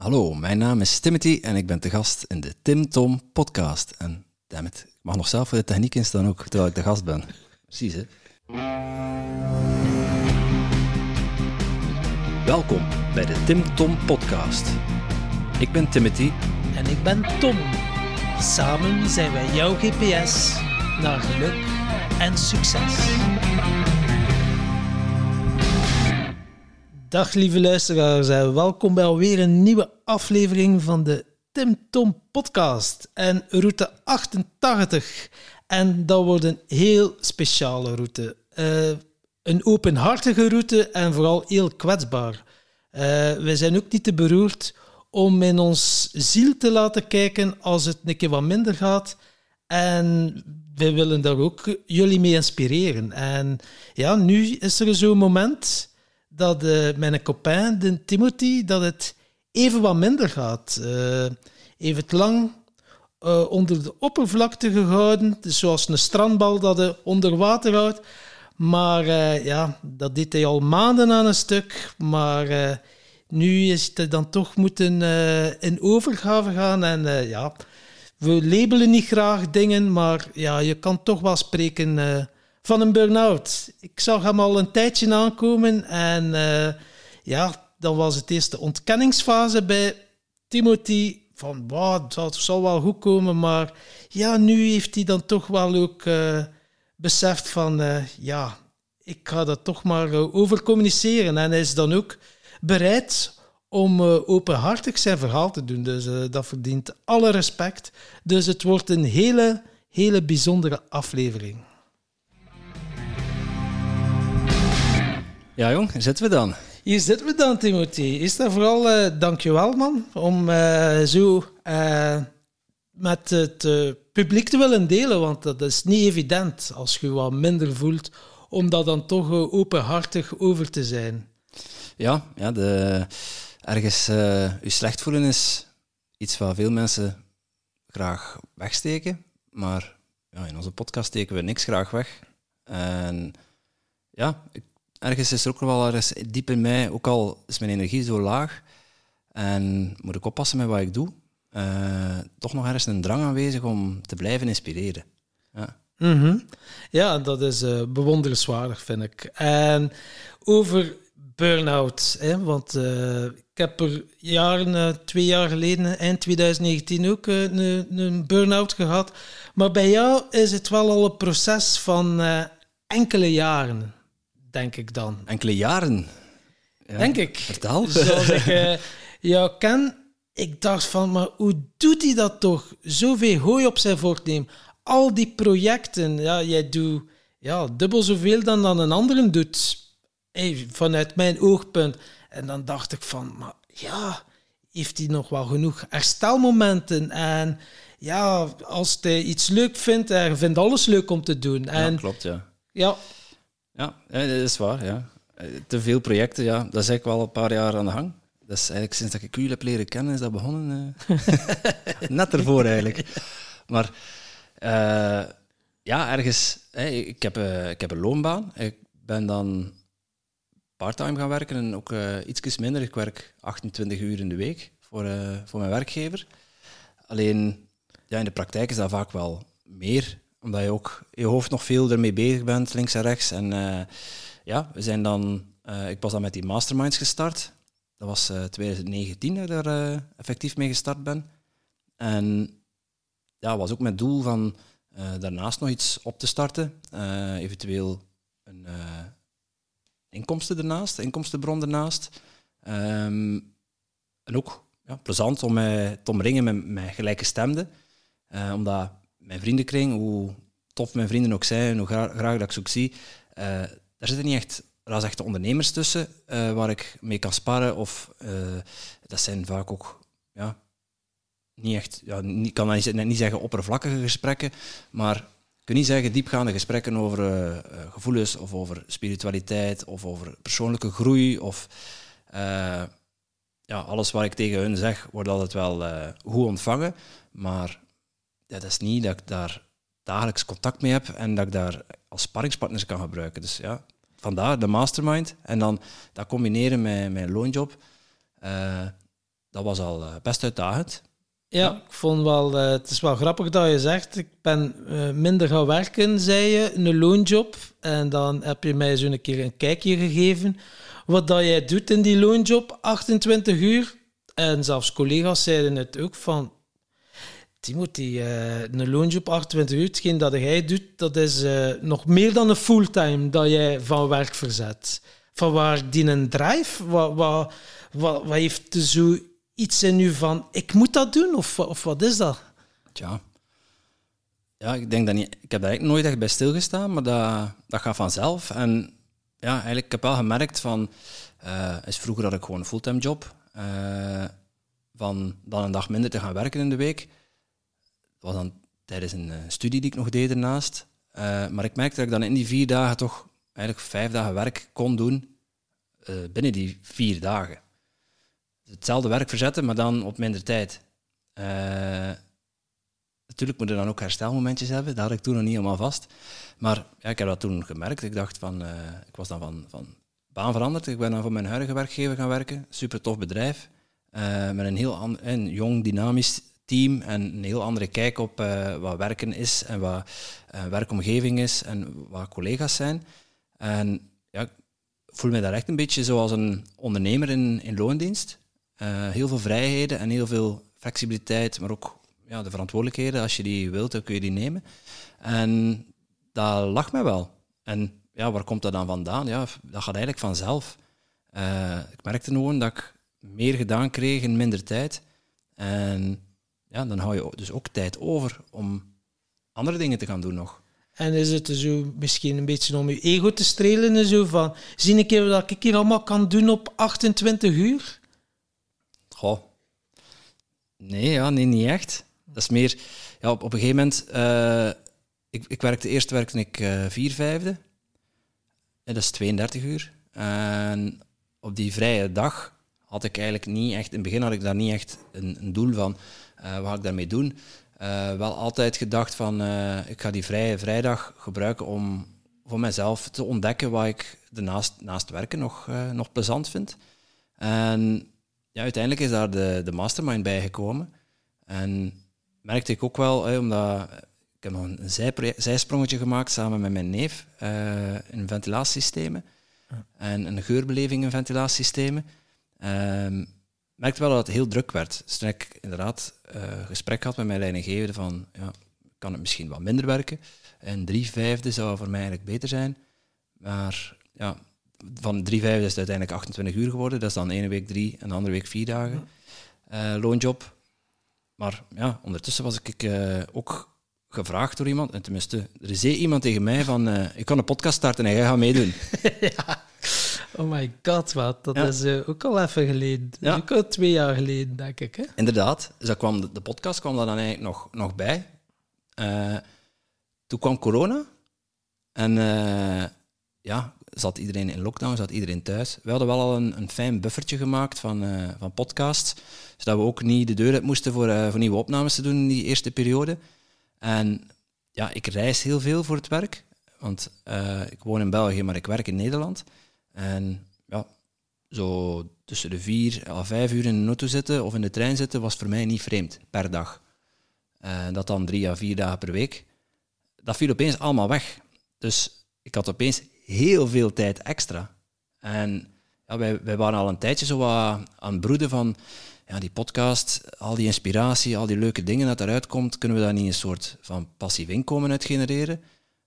Hallo, mijn naam is Timothy en ik ben te gast in de Tim Tom podcast. En dammit, ik mag nog zelf voor de techniek instaan ook, terwijl ik de gast ben. Precies, hè? Welkom bij de Tim Tom podcast. Ik ben Timothy En ik ben Tom. Samen zijn wij jouw GPS naar geluk en succes. Dag lieve luisteraars en welkom bij alweer een nieuwe aflevering van de Tim Tom podcast en route 88. En dat wordt een heel speciale route. Eh, een openhartige route en vooral heel kwetsbaar. Eh, wij zijn ook niet te beroerd om in ons ziel te laten kijken als het een keer wat minder gaat. En wij willen daar ook jullie mee inspireren. En ja, nu is er zo'n moment dat uh, mijn copain, de Timothy, dat het even wat minder gaat. Uh, even te lang uh, onder de oppervlakte gehouden, dus zoals een strandbal dat je onder water houdt. Maar ja, dat deed hij al maanden aan een stuk. Maar nu is het dan toch moeten in overgave gaan. En ja, we labelen niet graag dingen, maar ja, je kan toch wel spreken van een burn-out. Ik zag hem al een tijdje aankomen en uh, ja, dan was het eerst de ontkenningsfase bij Timothy. Van, wow, dat zal wel goed komen, maar ja, nu heeft hij dan toch wel ook uh, beseft van, uh, ja, ik ga dat toch maar over communiceren. En hij is dan ook bereid om openhartig zijn verhaal te doen. Dus dat verdient alle respect. Dus het wordt een hele, hele bijzondere aflevering. Ja, jong, hier zitten we dan. Hier zitten we dan, Timothy. Is dat vooral uh, dankjewel, man, om uh, zo uh, met het publiek te willen delen, want dat is niet evident als je wat minder voelt, om dat dan toch openhartig over te zijn. Ja, ja de, ergens je slecht voelen is iets wat veel mensen graag wegsteken, maar ja, in onze podcast steken we niks graag weg. En ja, ik ergens is er ook wel ergens diep in mij, ook al is mijn energie zo laag en moet ik oppassen met wat ik doe, uh, toch nog ergens een drang aanwezig om te blijven inspireren. Ja, -hmm. ja dat is uh, bewonderenswaardig, vind ik. En over burn-out, want uh, ik heb er jaren, twee jaar geleden, eind 2019, ook een, een burn-out gehad. Maar bij jou is het wel al een proces van enkele jaren denk ik dan. Enkele jaren. Ja, denk ik. Vertel. Zoals ik uh, jou ken, ik dacht van, maar hoe doet hij dat toch? Zoveel hooi op zijn voortneem. Al die projecten, ja, jij doet ja, dubbel zoveel dan, dan een andere doet. Hey, vanuit mijn oogpunt. En dan dacht ik van, maar ja, heeft hij nog wel genoeg herstelmomenten? En ja, als hij iets leuk vindt, hij vindt alles leuk om te doen. En, ja, klopt, ja. Ja, ja, dat is waar. Ja. Te veel projecten, ja, dat is eigenlijk wel een paar jaar aan de gang. Dat is eigenlijk sinds dat ik u heb leren kennen, is dat begonnen. Uh, net ervoor eigenlijk. Maar uh, ja, ergens, ik, heb, uh, ik heb een loonbaan. Ik ben dan parttime gaan werken en ook iets minder. Ik werk 28 uur in de week voor, voor mijn werkgever. Alleen ja, in de praktijk is dat vaak wel meer omdat je ook je hoofd nog veel ermee bezig bent, links en rechts. En uh, ja, we zijn dan, uh, ik was dan met die masterminds gestart. Dat was uh, 2019 dat ik daar uh, effectief mee gestart ben. En ja, was ook mijn doel van daarnaast nog iets op te starten. eventueel een inkomsten ernaast, inkomstenbron ernaast. Um, en ook ja, plezant om mij te omringen met, met gelijke stemden. omdat mijn vriendenkring, hoe tof mijn vrienden ook zijn, hoe graag, dat ik ze ook zie, uh, daar zitten niet echt ras echte ondernemers tussen uh, waar ik mee kan sparren. Of uh, dat zijn vaak ook ja, niet echt, ja, ik kan niet, niet zeggen oppervlakkige gesprekken, maar ik kan niet zeggen diepgaande gesprekken over gevoelens of over spiritualiteit of over persoonlijke groei of ja, alles wat ik tegen hun zeg wordt altijd wel goed ontvangen, maar dat is niet dat ik daar dagelijks contact mee heb en dat ik daar als sparringspartners kan gebruiken. Dus ja, vandaar de mastermind. En dan dat combineren met mijn loonjob, uh, dat was al eh, best uitdagend. Ja, ik vond wel, eh, het is wel grappig dat je zegt, ik ben eh, minder gaan werken, zei je, een loonjob. En dan heb je mij zo een keer een kijkje gegeven. Wat dat jij doet in die loonjob, 28 uur. En zelfs collega's zeiden het ook van, Timothy, eh, een loonjob 28 uur, hetgeen dat jij doet, dat is eh, nog meer dan een fulltime dat jij van werk verzet. Van waar die een drive, wat, wat, wat, heeft zo iets in u van, ik moet dat doen, of, of wat is dat? Tja. Ja, ik denk dat niet. Ik heb daar eigenlijk nooit echt bij stilgestaan, maar dat, dat gaat vanzelf. En ja, eigenlijk, ik heb wel gemerkt van, eh, is vroeger had ik gewoon een fulltime job, van dan een dag minder te gaan werken in de week. Dat was dan tijdens een eh, studie die ik nog deed ernaast. Eh, maar ik merkte dat ik dan in die vier dagen toch eigenlijk vijf dagen werk kon doen eh, binnen die vier dagen. Hetzelfde werk verzetten, maar dan op minder tijd. Natuurlijk moet je dan ook herstelmomentjes hebben. Dat had ik toen nog niet helemaal vast. Maar ja, ik heb dat toen gemerkt. Ik dacht van, ik was dan van, van baan veranderd. Ik ben dan voor mijn huidige werkgever gaan werken. Super tof bedrijf. met een heel jong, dynamisch team en een heel andere kijk op eh, wat werken is en wat eh, werkomgeving is en wat collega's zijn. En ja, ik voel me daar echt een beetje zoals een ondernemer in, in loondienst. Eh, heel veel vrijheden en heel veel flexibiliteit, maar ook ja, de verantwoordelijkheden. Als je die wilt, dan kun je die nemen. En dat lag mij wel. En ja, waar komt dat dan vandaan? Ja, dat gaat eigenlijk vanzelf. Ik merkte gewoon dat ik meer gedaan kreeg in minder tijd. En ja, dan hou je dus ook tijd over om andere dingen te gaan doen nog. En is het zo misschien een beetje om je ego te strelen en zo van, zie een keer wat ik hier allemaal kan doen op 28 uur? Goh. Nee, ja, nee, niet echt. Dat is meer... Ja, op, op een gegeven moment... eh, ik, ik werkte, eerst werkte ik eh vier vijfde. En dat is 32 uur. En op die vrije dag had ik eigenlijk niet echt... In het begin had ik daar niet echt een, een doel van. Eh, wat ga ik daarmee doen? Eh, wel altijd gedacht van... eh, ik ga die vrije vrijdag gebruiken om voor mezelf te ontdekken wat ik daarnaast naast werken nog, nog plezant vind. En ja, uiteindelijk is daar de, de mastermind bij gekomen. En merkte ik ook wel, hè, omdat ik heb nog een zijsprongetje gemaakt samen met mijn neef in ventilatiesystemen en een geurbeleving in ventilatiesystemen. Ehm merkte wel dat het heel druk werd. Dus toen ik inderdaad eh gesprek had met mijn leidinggevende van, ja, kan het misschien wat minder werken? En drie vijfde zou voor mij eigenlijk beter zijn. Maar ja, van drie vijfde is het uiteindelijk 28 uur geworden. Dat is dan de ene week drie en de andere week vier dagen eh, loonjob. Maar ja, ondertussen was ik eh, ook gevraagd door iemand. En tenminste, er zei iemand tegen mij van, ik kan een podcast starten en jij gaat meedoen. Oh my god, wat. Dat Ja. is eh, ook al even geleden. Ja. Ook al twee jaar geleden, denk ik. Hè? Inderdaad, dus dat kwam, de, de podcast kwam daar dan eigenlijk nog, nog bij. Eh, toen kwam corona. En eh, ja, zat iedereen in lockdown, zat iedereen thuis. We hadden wel al een, een fijn buffertje gemaakt van, van podcasts. Zodat we ook niet de deur uit moesten voor, voor nieuwe opnames te doen in die eerste periode. En ja, ik reis heel veel voor het werk. Want ik woon in België, maar ik werk in Nederland. En ja, zo tussen de vier à vijf uur in de auto zitten of in de trein zitten was voor mij niet vreemd per dag. En dat dan drie à vier dagen per week. Dat viel opeens allemaal weg. Dus ik had opeens heel veel tijd extra. En ja, wij, wij waren al een tijdje zo aan het broeden van ja, die podcast, al die inspiratie, al die leuke dingen dat eruit komt, kunnen we daar niet een soort van passief inkomen uit genereren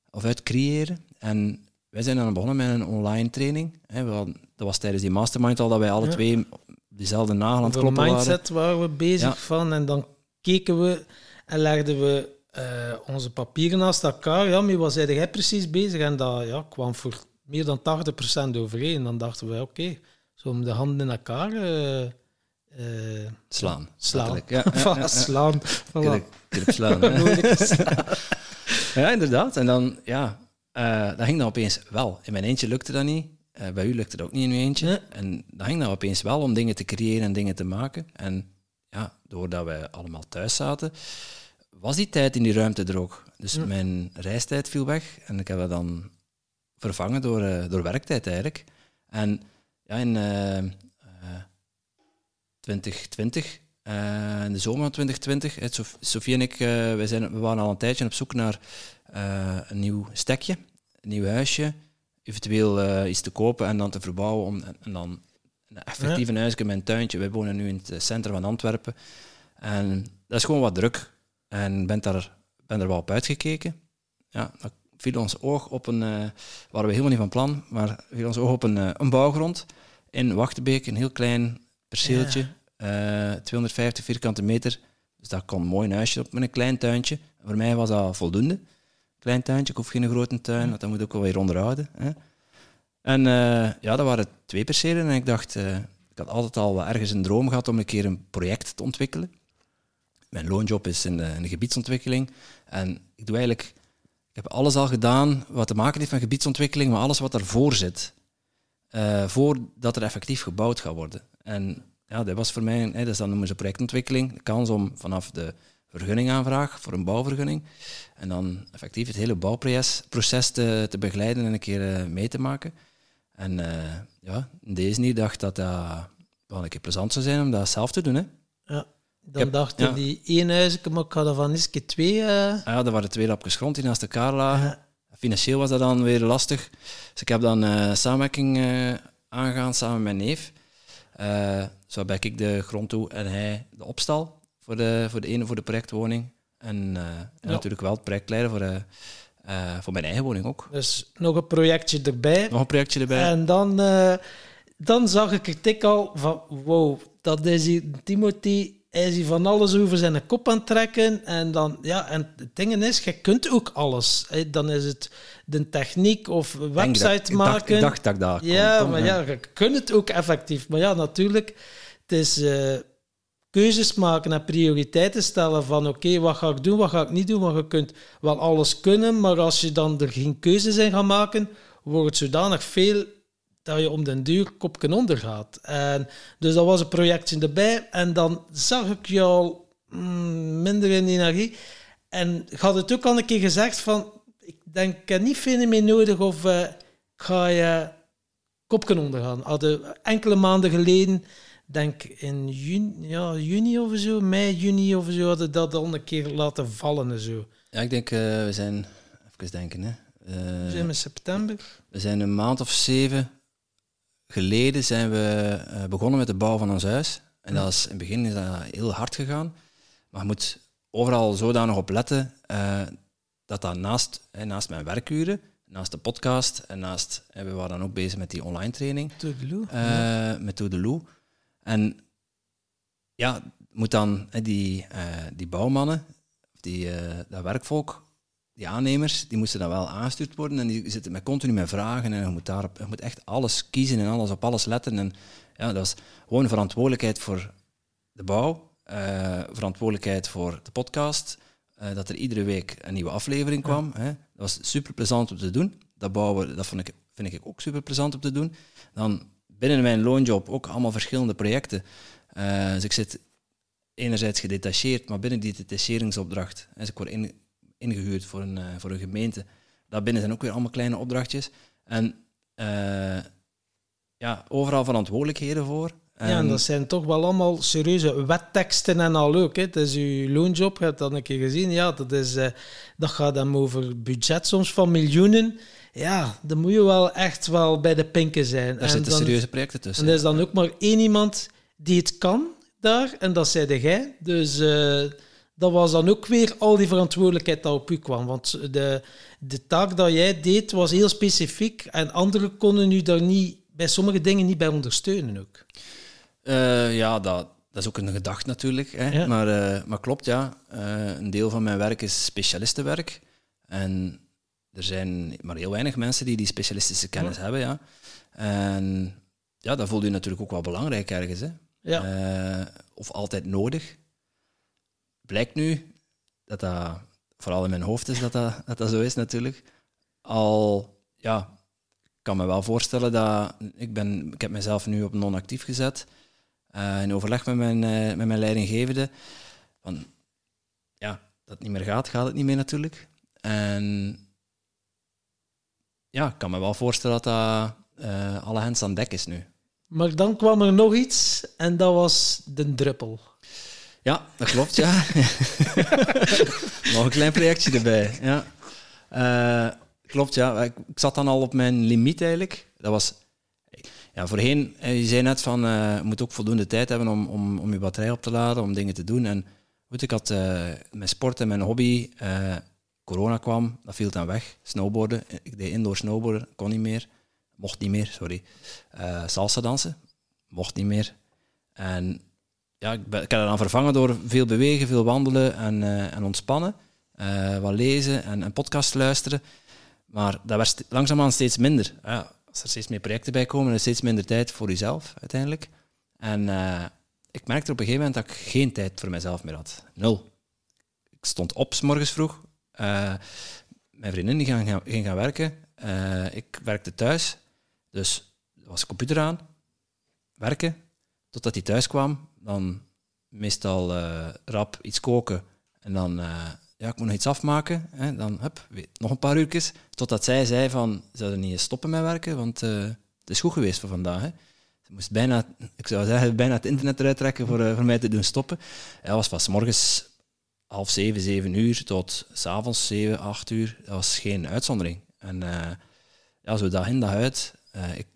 of uit creëren? En wij zijn dan begonnen met een online training. Hè, we hadden- dat was tijdens die mastermind al dat wij alle Ja. twee dezelfde nagel aan het kloppen waren. mindset waren we bezig Ja. van. En dan keken we en legden we eh, onze papieren naast elkaar. Ja, maar wat zei jij precies bezig? En dat ja, kwam voor meer dan 80% overeen. En dan dachten we, oké, zo om de handen in elkaar eh, Slaan. slaan. Ja, ja, ja, ja. slaan. Voilà. Krip- krip slaan. Ja, inderdaad. En dan, ja, eh dat ging dan opeens wel. In mijn eentje lukte dat niet. Eh, bij u lukte dat ook niet in uw eentje. Nee. En dat ging dan opeens wel om dingen te creëren en dingen te maken. En ja, doordat wij allemaal thuis zaten, was die tijd in die ruimte er ook. Dus Ja. mijn reistijd viel weg en ik heb dat dan vervangen door, eh, door werktijd eigenlijk. En ja, in, eh, eh, 2020. Uh, in de zomer van 2020. Hè, Sof- Sofie en ik, wij zijn, we waren al een tijdje op zoek naar een nieuw stekje, een nieuw huisje. Eventueel eh, iets te kopen en dan te verbouwen. Om, en, dan een effectief een huisje met een tuintje. Wij wonen nu in het eh, centrum van Antwerpen. En dat is gewoon wat druk. En ben daar, ben er wel op uitgekeken. Ja, dat viel ons oog op een... eh waren we helemaal niet van plan, maar viel ons oog op een, eh, een bouwgrond in Wachtenbeek. Een heel klein perceeltje. eh, 250 vierkante meter. Dus dat kon een mooi huisje op met een klein tuintje. Voor mij was dat voldoende. Klein tuintje, ik hoef geen grote tuin, want dat moet ook wel weer onderhouden. Hè. En eh, ja, dat waren twee percelen. En ik dacht, eh, ik had altijd al wel ergens een droom gehad om een keer een project te ontwikkelen. Mijn loonjob is in de, in de gebiedsontwikkeling. En ik doe eigenlijk, ik heb alles al gedaan wat te maken heeft met gebiedsontwikkeling, maar alles wat daarvoor zit. eh, voordat er effectief gebouwd gaat worden. En ja, dat was voor mij, hè, dus dan noemen ze projectontwikkeling, de kans om vanaf de vergunningaanvraag voor een bouwvergunning en dan effectief het hele bouwproces proces te, te begeleiden en een keer eh, mee te maken. En eh, ja, in deze niet dacht dat dat wel een keer plezant zou zijn om dat zelf te doen. Hè. Ja. Dan heb- dachten ja. die één huisje, maar ik ga er van eens twee... eh, Ah ja, dat waren twee lapjes grond die naast elkaar lagen. Ja. Financieel was dat dan weer lastig. Dus ik heb dan samenwerking eh, aangegaan samen met mijn neef. Zo ben ik de grond toe en hij de opstal voor de, voor de ene voor de projectwoning. En, eh, en Ja. natuurlijk wel het projectleider voor, eh, eh, voor mijn eigen woning ook. Dus nog een projectje erbij. Nog een projectje erbij. En dan, dan zag ik er tik al van, wow, dat is hier Timothy, hij is hier van alles over zijn kop aan het trekken. En dan, ja, en het ding is, je kunt ook alles. Dan is het de techniek of website dat- ik maken. Dacht, ik dacht dat ik daar ja, maar hè. ja, je kunt het ook effectief. Maar ja, natuurlijk, het is keuzes maken en prioriteiten stellen van oké, wat ga ik doen, wat ga ik niet doen. Want je kunt wel alles kunnen, maar als je dan er geen keuzes in gaat maken, wordt het zodanig veel dat je om den duur kopje onder gaat. En dus dat was een projectje erbij. En dan zag ik jou mm, minder in energie. En ik had het ook al een keer gezegd van, ik denk, ik heb niet veel meer nodig of eh, ga je kopje ondergaan. Hadden enkele maanden geleden, denk in juni, ja, juni of zo, mei, juni of zo, hadden dat al een keer laten vallen en zo. Ja, ik denk, eh, we zijn... Even denken, hè. Eh, We zijn in september. We zijn een maand of zeven geleden zijn we eh, begonnen met de bouw van ons huis. En dat is, in het begin is dat heel hard gegaan. Maar je moet overal zodanig op letten eh, dat dat naast, hè, naast mijn werkuren, naast de podcast en naast... En we waren dan ook bezig met die online training Toedeloe. eh met Toedeloe. En ja, moet dan die, eh, die bouwmannen, die, eh, dat werkvolk, die aannemers, die moesten dan wel aangestuurd worden en die zitten met continu met vragen en je moet, daarop, je moet echt alles kiezen en alles op alles letten. En ja, dat is gewoon verantwoordelijkheid voor de bouw, eh, verantwoordelijkheid voor de podcast, dat er iedere week een nieuwe aflevering kwam. Hè. Dat was super plezant om te doen. Dat bouwen, dat vond ik, vind ik ook super plezant om te doen. Dan binnen mijn loonjob ook allemaal verschillende projecten. Eh, dus ik zit enerzijds gedetacheerd, maar binnen die detacheringsopdracht, dus ik word in- ingehuurd voor een, eh, voor een gemeente, daarbinnen zijn ook weer allemaal kleine opdrachtjes. En eh, ja, overal verantwoordelijkheden voor. Ja, en dat zijn toch wel allemaal serieuze wetteksten en al ook. Hè. Het is uw loonjob, je hebt dat een keer gezien. Ja, dat, is, dat gaat dan over budget soms van miljoenen. Ja, dan moet je wel echt wel bij de pinken zijn. daar en zitten dan, serieuze projecten En tussen. er is dan ook maar één iemand die het kan daar, en dat zei jij. Dus eh, dat was dan ook weer al die verantwoordelijkheid dat op u kwam. Want de, de taak dat jij deed was heel specifiek en anderen konden u daar niet, bij sommige dingen niet bij ondersteunen ook. Eh, ja, dat, dat is ook een gedachte natuurlijk. Hè. Ja. Maar, eh, maar klopt, ja. Een deel van mijn werk is specialistenwerk. En er zijn maar heel weinig mensen die die specialistische kennis hebben. Ja. En ja, dat voelt u natuurlijk ook wel belangrijk ergens. Hè. Ja. Eh, of altijd nodig. Blijkt nu dat dat, vooral in mijn hoofd is dat dat, dat, dat zo is natuurlijk. Al, ja, ik kan me wel voorstellen dat ik, ben, ik heb mezelf nu op non-actief gezet. eh, in overleg met mijn, eh, met mijn leidinggevende. Van, ja, dat het niet meer gaat, gaat het niet meer natuurlijk. En ja, ik kan me wel voorstellen dat dat eh, alle hens aan dek is nu. Maar dan kwam er nog iets en dat was de druppel. Ja, dat klopt, ja. nog een klein projectje erbij, ja. Eh, klopt, ja. Ik, ik zat dan al op mijn limiet eigenlijk. Dat was... Ja, voorheen, eh, je zei net van, je moet ook voldoende tijd hebben om, om, om je batterij op te laden, om dingen te doen. En goed, ik had uh, mijn sport en mijn hobby, corona kwam, dat viel dan weg. Snowboarden, ik deed indoor snowboarden, kon niet meer. Mocht niet meer, sorry. salsa dansen, mocht niet meer. En ja, ik, heb dat dan vervangen door veel bewegen, veel wandelen en, en ontspannen. wat lezen en, podcast luisteren. Maar dat werd langzaamaan steeds minder. Ja, als er steeds meer projecten bij komen, is steeds minder tijd voor jezelf uiteindelijk. En uh, ik merkte op een gegeven moment dat ik geen tijd voor mezelf meer had. Nul. Ik stond op s morgens vroeg. Uh, mijn vriendin die ging, ging gaan werken. Uh, ik werkte thuis. Dus er was computer aan. Werken. Totdat hij thuis kwam. Dan meestal rap iets koken. En dan ja, ik moet nog iets afmaken. Hè, dan hup, nog een paar uurtjes. Totdat zij zei van, zouden niet eens stoppen met werken, want het is goed geweest voor vandaag. Ze moest bijna, ik zou zeggen, bijna het internet eruit trekken voor, voor mij te doen stoppen. Hij was van morgens half zeven, zeven uur tot avonds zeven, acht uur. Dat was geen uitzondering. En uh, ja, zo dag in, dag uit. ik,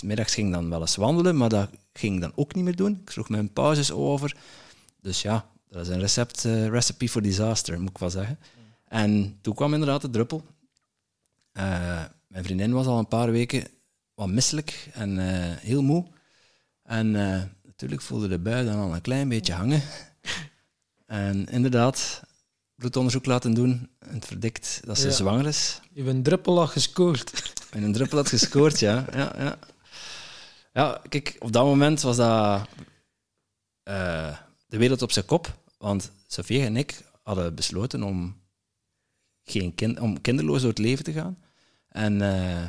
middags ging dan wel eens wandelen, maar dat ging ik dan ook niet meer doen. Ik sloeg mijn pauzes over. Dus ja, dat is een recept, uh, recipe for disaster, moet ik wel zeggen. En toen kwam inderdaad de druppel. Uh, mijn vriendin was al een paar weken wat misselijk en uh, heel moe. En natuurlijk voelde de bui dan al een klein beetje hangen. En inderdaad, bloedonderzoek laten doen. En het verdikt dat ze ja. zwanger is. Je hebt een druppel had gescoord. En een druppel had gescoord, ja. ja, ja. Ja, kijk, op dat moment was dat de wereld op zijn kop. Want Sofie en ik hadden besloten om, geen kind, om kinderloos door het leven te gaan. En uh,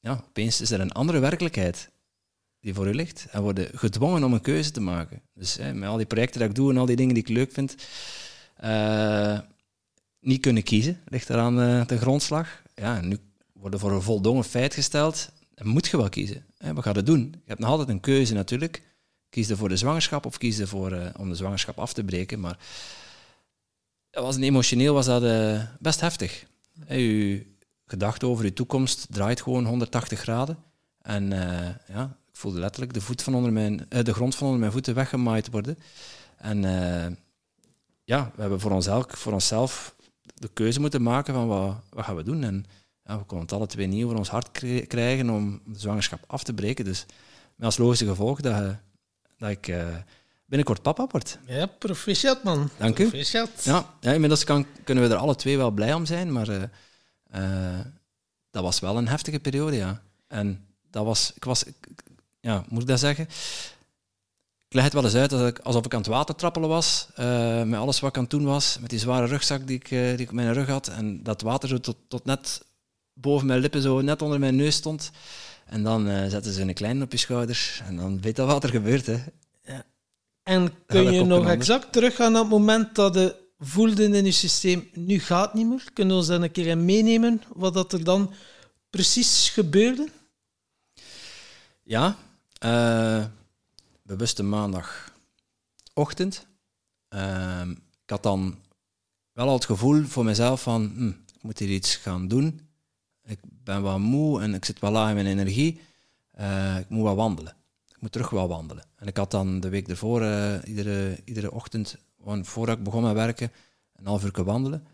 ja, opeens is er een andere werkelijkheid die voor u ligt. En worden gedwongen om een keuze te maken. Dus hè, met al die projecten dat ik doe en al die dingen die ik leuk vind, uh, niet kunnen kiezen, ligt eraan uh, de grondslag. Ja, en nu worden voor een voldongen feit gesteld, dan moet je wel kiezen. Hè, wat ga je doen? Je hebt nog altijd een keuze natuurlijk kies je voor de zwangerschap of kies je voor, uh, om de zwangerschap af te breken. Maar was, emotioneel was dat best heftig. Uw gedachte over uw toekomst draait gewoon 180 graden. En ja, voelde letterlijk de, voet van onder mijn, de grond van onder mijn voeten weggemaaid worden. En ja, we hebben voor, ons elk, voor onszelf de keuze moeten maken van wat, wat gaan we doen. En ja, we konden het alle twee niet over ons hart krijgen om de zwangerschap af te breken. Dus met als logische gevolg dat dat ik uh, binnenkort papa word. Ja, proficiat man. Dank u. Proficiat. Ja, ja inmiddels kan, kunnen we er alle twee wel blij om zijn, maar uh, uh, dat was wel een heftige periode, ja. En dat was, ik was, ja, moet ik dat zeggen? Ik leg het wel eens uit dat ik, alsof ik aan het water trappelen was, met alles wat ik aan het doen was, met die zware rugzak die ik, die ik op mijn rug had, en dat water zo tot, tot net boven mijn lippen, zo net onder mijn neus stond. En dan uh, zetten ze een klein op je schouders en dan weet je wat er gebeurt. Hè. Ja. En kun je nog exact teruggaan naar het moment dat je voelde in je systeem, nu gaat niet meer? Kunnen we ons dan een keer meenemen wat dat er dan precies gebeurde? Ja, uh, bewuste maandagochtend. Uh, ik had dan wel al het gevoel voor mezelf van, hm, ik moet hier iets gaan doen ik ben wat moe en ik zit wel laag in mijn energie. Uh, ik moet wel wandelen. Ik moet terug wel wandelen. En ik had dan de week ervoor uh, iedere, iedere ochtend, voordat ik begon met werken, een half uur wandelen.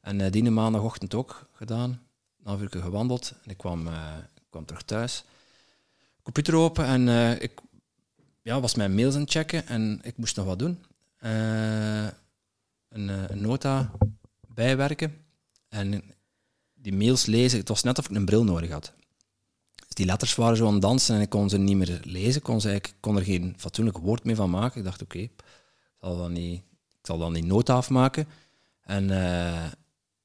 En die maandagochtend ook gedaan. Een half uur gewandeld. En ik kwam, ik kwam terug thuis. Computer open en ik ja, was mijn mails aan het checken en ik moest nog wat doen. een, een nota bijwerken. En die mails lezen, het was net of ik een bril nodig had. Dus die letters waren zo aan het dansen en ik kon ze niet meer lezen. Kon ze, ik kon er geen fatsoenlijk woord meer van maken. Ik dacht, oké, ik zal dan niet, ik zal dan die nota afmaken. En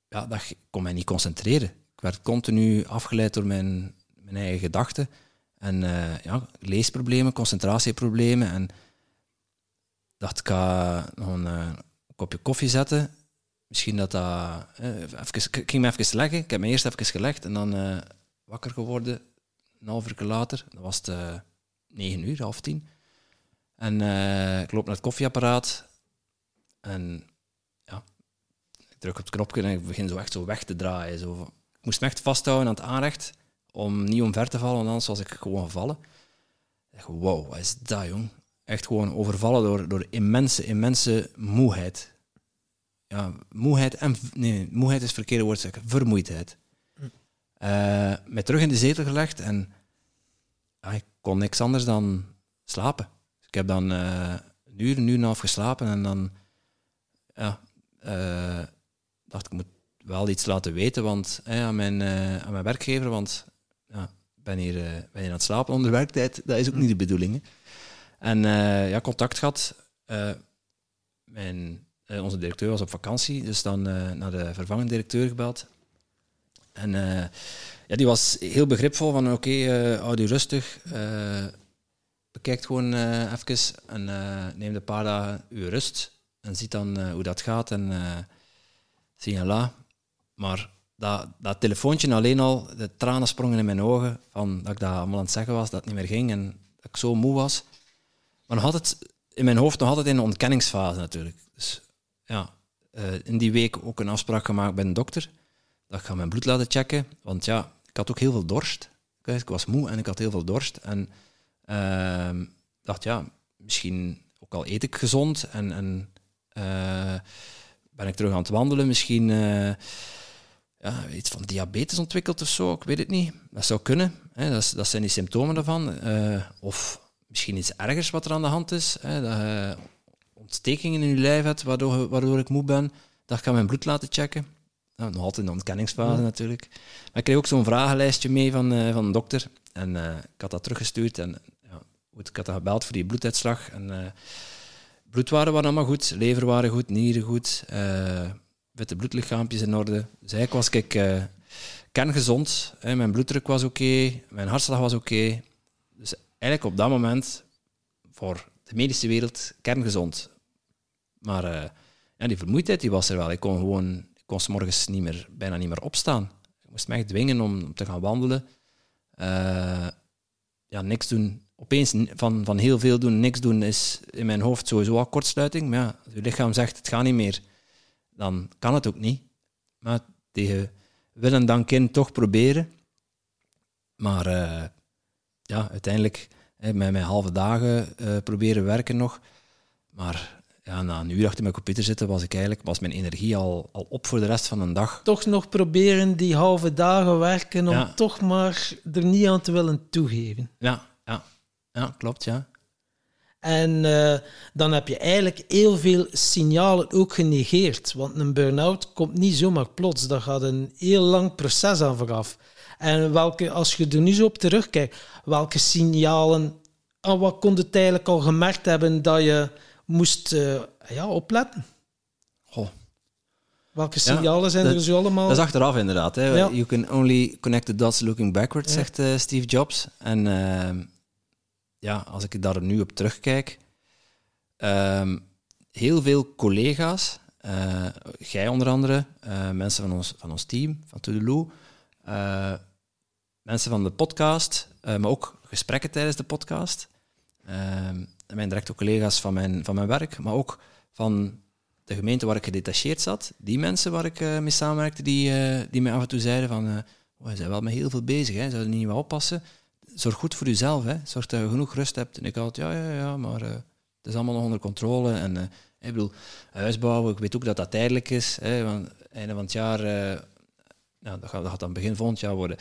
ja, dat kon mij niet concentreren. Ik werd continu afgeleid door mijn, mijn eigen gedachten. En uh, ja, leesproblemen, concentratieproblemen. En dacht, ik ga nog een uh, kopje koffie zetten. Misschien dat dat... Eh, ik ging me even leggen. Ik heb me eerst even gelegd en dan wakker geworden. Een half uur later. Dan was het negen uur, half tien. En eh, ik loop naar het koffieapparaat. En ja, ik druk op het knopje en ik begin zo echt zo weg te draaien. Zo. Ik moest me echt vasthouden aan het aanrecht om niet omver te vallen, want anders was ik gewoon gevallen. Ik dacht, wow, wat is dat, jong? Echt gewoon overvallen door, door immense, immense moeheid. Ja, moeheid en... Nee, moeheid is het verkeerde woord, zeggen. Vermoeidheid. Eh, mij terug in de zetel gelegd en ja, ik kon niks anders dan slapen. Dus ik heb dan eh, een uur, een uur en een half geslapen en dan ja, eh, dacht ik moet wel iets laten weten want, eh, aan, mijn, aan mijn werkgever, want ja, ben hier, eh, ben hier aan het slapen onder werktijd. Dat is ook niet de bedoeling. hè. En eh, ja, contact gehad. Eh, mijn, onze directeur was op vakantie, dus dan naar de vervangende directeur gebeld. En ja, die was heel begripvol van oké, eh houd u rustig. bekijk gewoon even en neem een paar dagen uw rust. En ziet dan hoe dat gaat en eh signala. Maar dat, dat telefoontje alleen al, de tranen sprongen in mijn ogen van dat ik dat allemaal aan het zeggen was, dat het niet meer ging en dat ik zo moe was. Maar nog altijd, in mijn hoofd nog altijd in een ontkenningsfase natuurlijk. Dus ja, eh, in die week ook een afspraak gemaakt bij een dokter. Dat ik ga mijn bloed laten checken. Want ja, ik had ook heel veel dorst. Ik was moe en ik had heel veel dorst. En ehm, dacht, ja, misschien ook al eet ik gezond en, en eh, ben ik terug aan het wandelen. Misschien eh, ja, iets van diabetes ontwikkeld of zo, ik weet het niet. Dat zou kunnen. Hè. Dat, zijn die symptomen daarvan. Eh, of misschien iets ergers wat er aan de hand is. Hè. Dat je ontstekingen in je lijf hebt, waardoor, waardoor ik moe ben. Dat ik ga mijn bloed laten checken. Nou, nog altijd in de ontkenningsfase Ja. natuurlijk. Maar ik kreeg ook zo'n vragenlijstje mee van, eh, van de dokter. En eh, ik had dat teruggestuurd. En ja, ik had dat gebeld voor die bloeduitslag. En bloedwaarden waren allemaal goed. Lever waren goed, nieren goed. Witte bloedlichaampjes in orde. Dus eigenlijk was ik eh, kerngezond. Hè. Mijn bloeddruk was oké. mijn hartslag was oké. Dus eigenlijk op dat moment, voor de medische wereld, kerngezond. Maar eh, ja, die vermoeidheid die was er wel. Ik kon gewoon, ik kon 's morgens niet meer, bijna niet meer opstaan. Ik moest echt dwingen om, te gaan wandelen. Eh, ja, niks doen. Opeens van, van heel veel doen, niks doen is in mijn hoofd sowieso al kortsluiting. Maar ja, je lichaam zegt het gaat niet meer, dan kan het ook niet. Maar tegen wil en dank in toch proberen. Maar eh, ja, uiteindelijk hè, met mijn halve dagen eh, proberen werken nog. Maar ja, na een uur achter mijn computer zitten was, ik eigenlijk, was mijn energie al, al op voor de rest van de dag. Toch nog proberen die halve dagen werken om Ja. toch maar er niet aan te willen toegeven. Ja, ja, ja klopt, ja. En eh, dan heb je eigenlijk heel veel signalen ook genegeerd. Want een burn-out komt niet zomaar plots. Daar gaat een heel lang proces aan vooraf. En welke, als je er nu zo op terugkijkt, welke signalen, aan wat kon je eigenlijk al gemerkt hebben dat je moest eh, ja, opletten? Goh, Welke Ja, signalen zijn dat- er zo allemaal? Dat is achteraf inderdaad. Hè. Ja. You can only connect the dots looking backwards, Ja. zegt eh, Steve Jobs. En ehm, ja, als ik daar nu op terugkijk, ehm, heel veel collega's, eh, jij onder andere, eh, mensen van ons, van ons team, van Toodaloo, eh mensen van de podcast, maar ook gesprekken tijdens de podcast. Ehm, mijn directe collega's van mijn, van mijn werk, maar ook van de gemeente waar ik gedetacheerd zat, die mensen waar ik mee samenwerkte, die, die mij af en toe zeiden van, eh oh, bent wel met heel veel bezig, hè. zou je niet wat oppassen? Zorg goed voor jezelf, hè. zorg dat je genoeg rust hebt. En ik had, ja, ja, ja, maar eh, het is allemaal nog onder controle. En eh, ik bedoel, huisbouwen, ik weet ook dat dat tijdelijk is, hè, want einde van het jaar, eh, nou, dat, gaat, dat dan begin volgend jaar worden,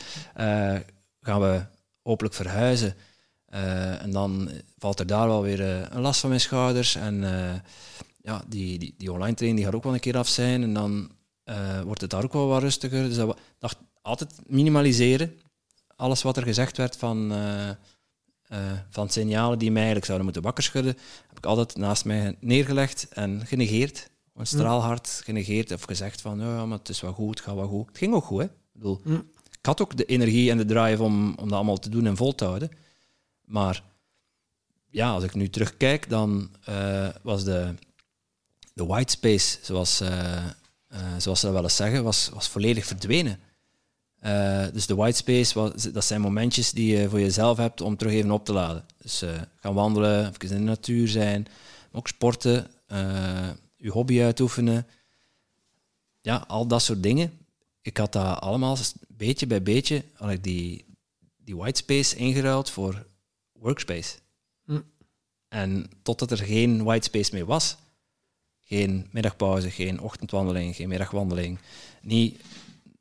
gaan we hopelijk verhuizen. En dan valt er daar wel weer een last van mijn schouders. En ja, die, die, die online training die gaat ook wel een keer af zijn. En dan wordt het daar ook wel wat rustiger. Dus dat dacht altijd minimaliseren. Alles wat er gezegd werd van, eh, eh, van signalen die mij eigenlijk zouden moeten wakker schudden, heb ik altijd naast mij neergelegd en genegeerd. Gewoon straalhard genegeerd of gezegd van ja, maar het is wel goed, het gaat wel goed. Het ging ook goed, hè. Ik bedoel, Hm. ik had ook de energie en de drive om, om dat allemaal te doen en vol te houden. Maar ja, als ik nu terugkijk, dan eh, was de, de white space, zoals, zoals ze dat wel eens zeggen, was, was volledig verdwenen. Eh, dus de white space, dat zijn momentjes die je voor jezelf hebt om terug even op te laden. Dus eh, gaan wandelen, even in de natuur zijn, maar ook sporten, eh, je hobby uitoefenen. Ja, al dat soort dingen. Ik had dat allemaal beetje bij beetje, had ik die, die white space ingeruild voor workspace. Hm. En totdat er geen white space meer was, geen middagpauze, geen ochtendwandeling, geen middagwandeling, niet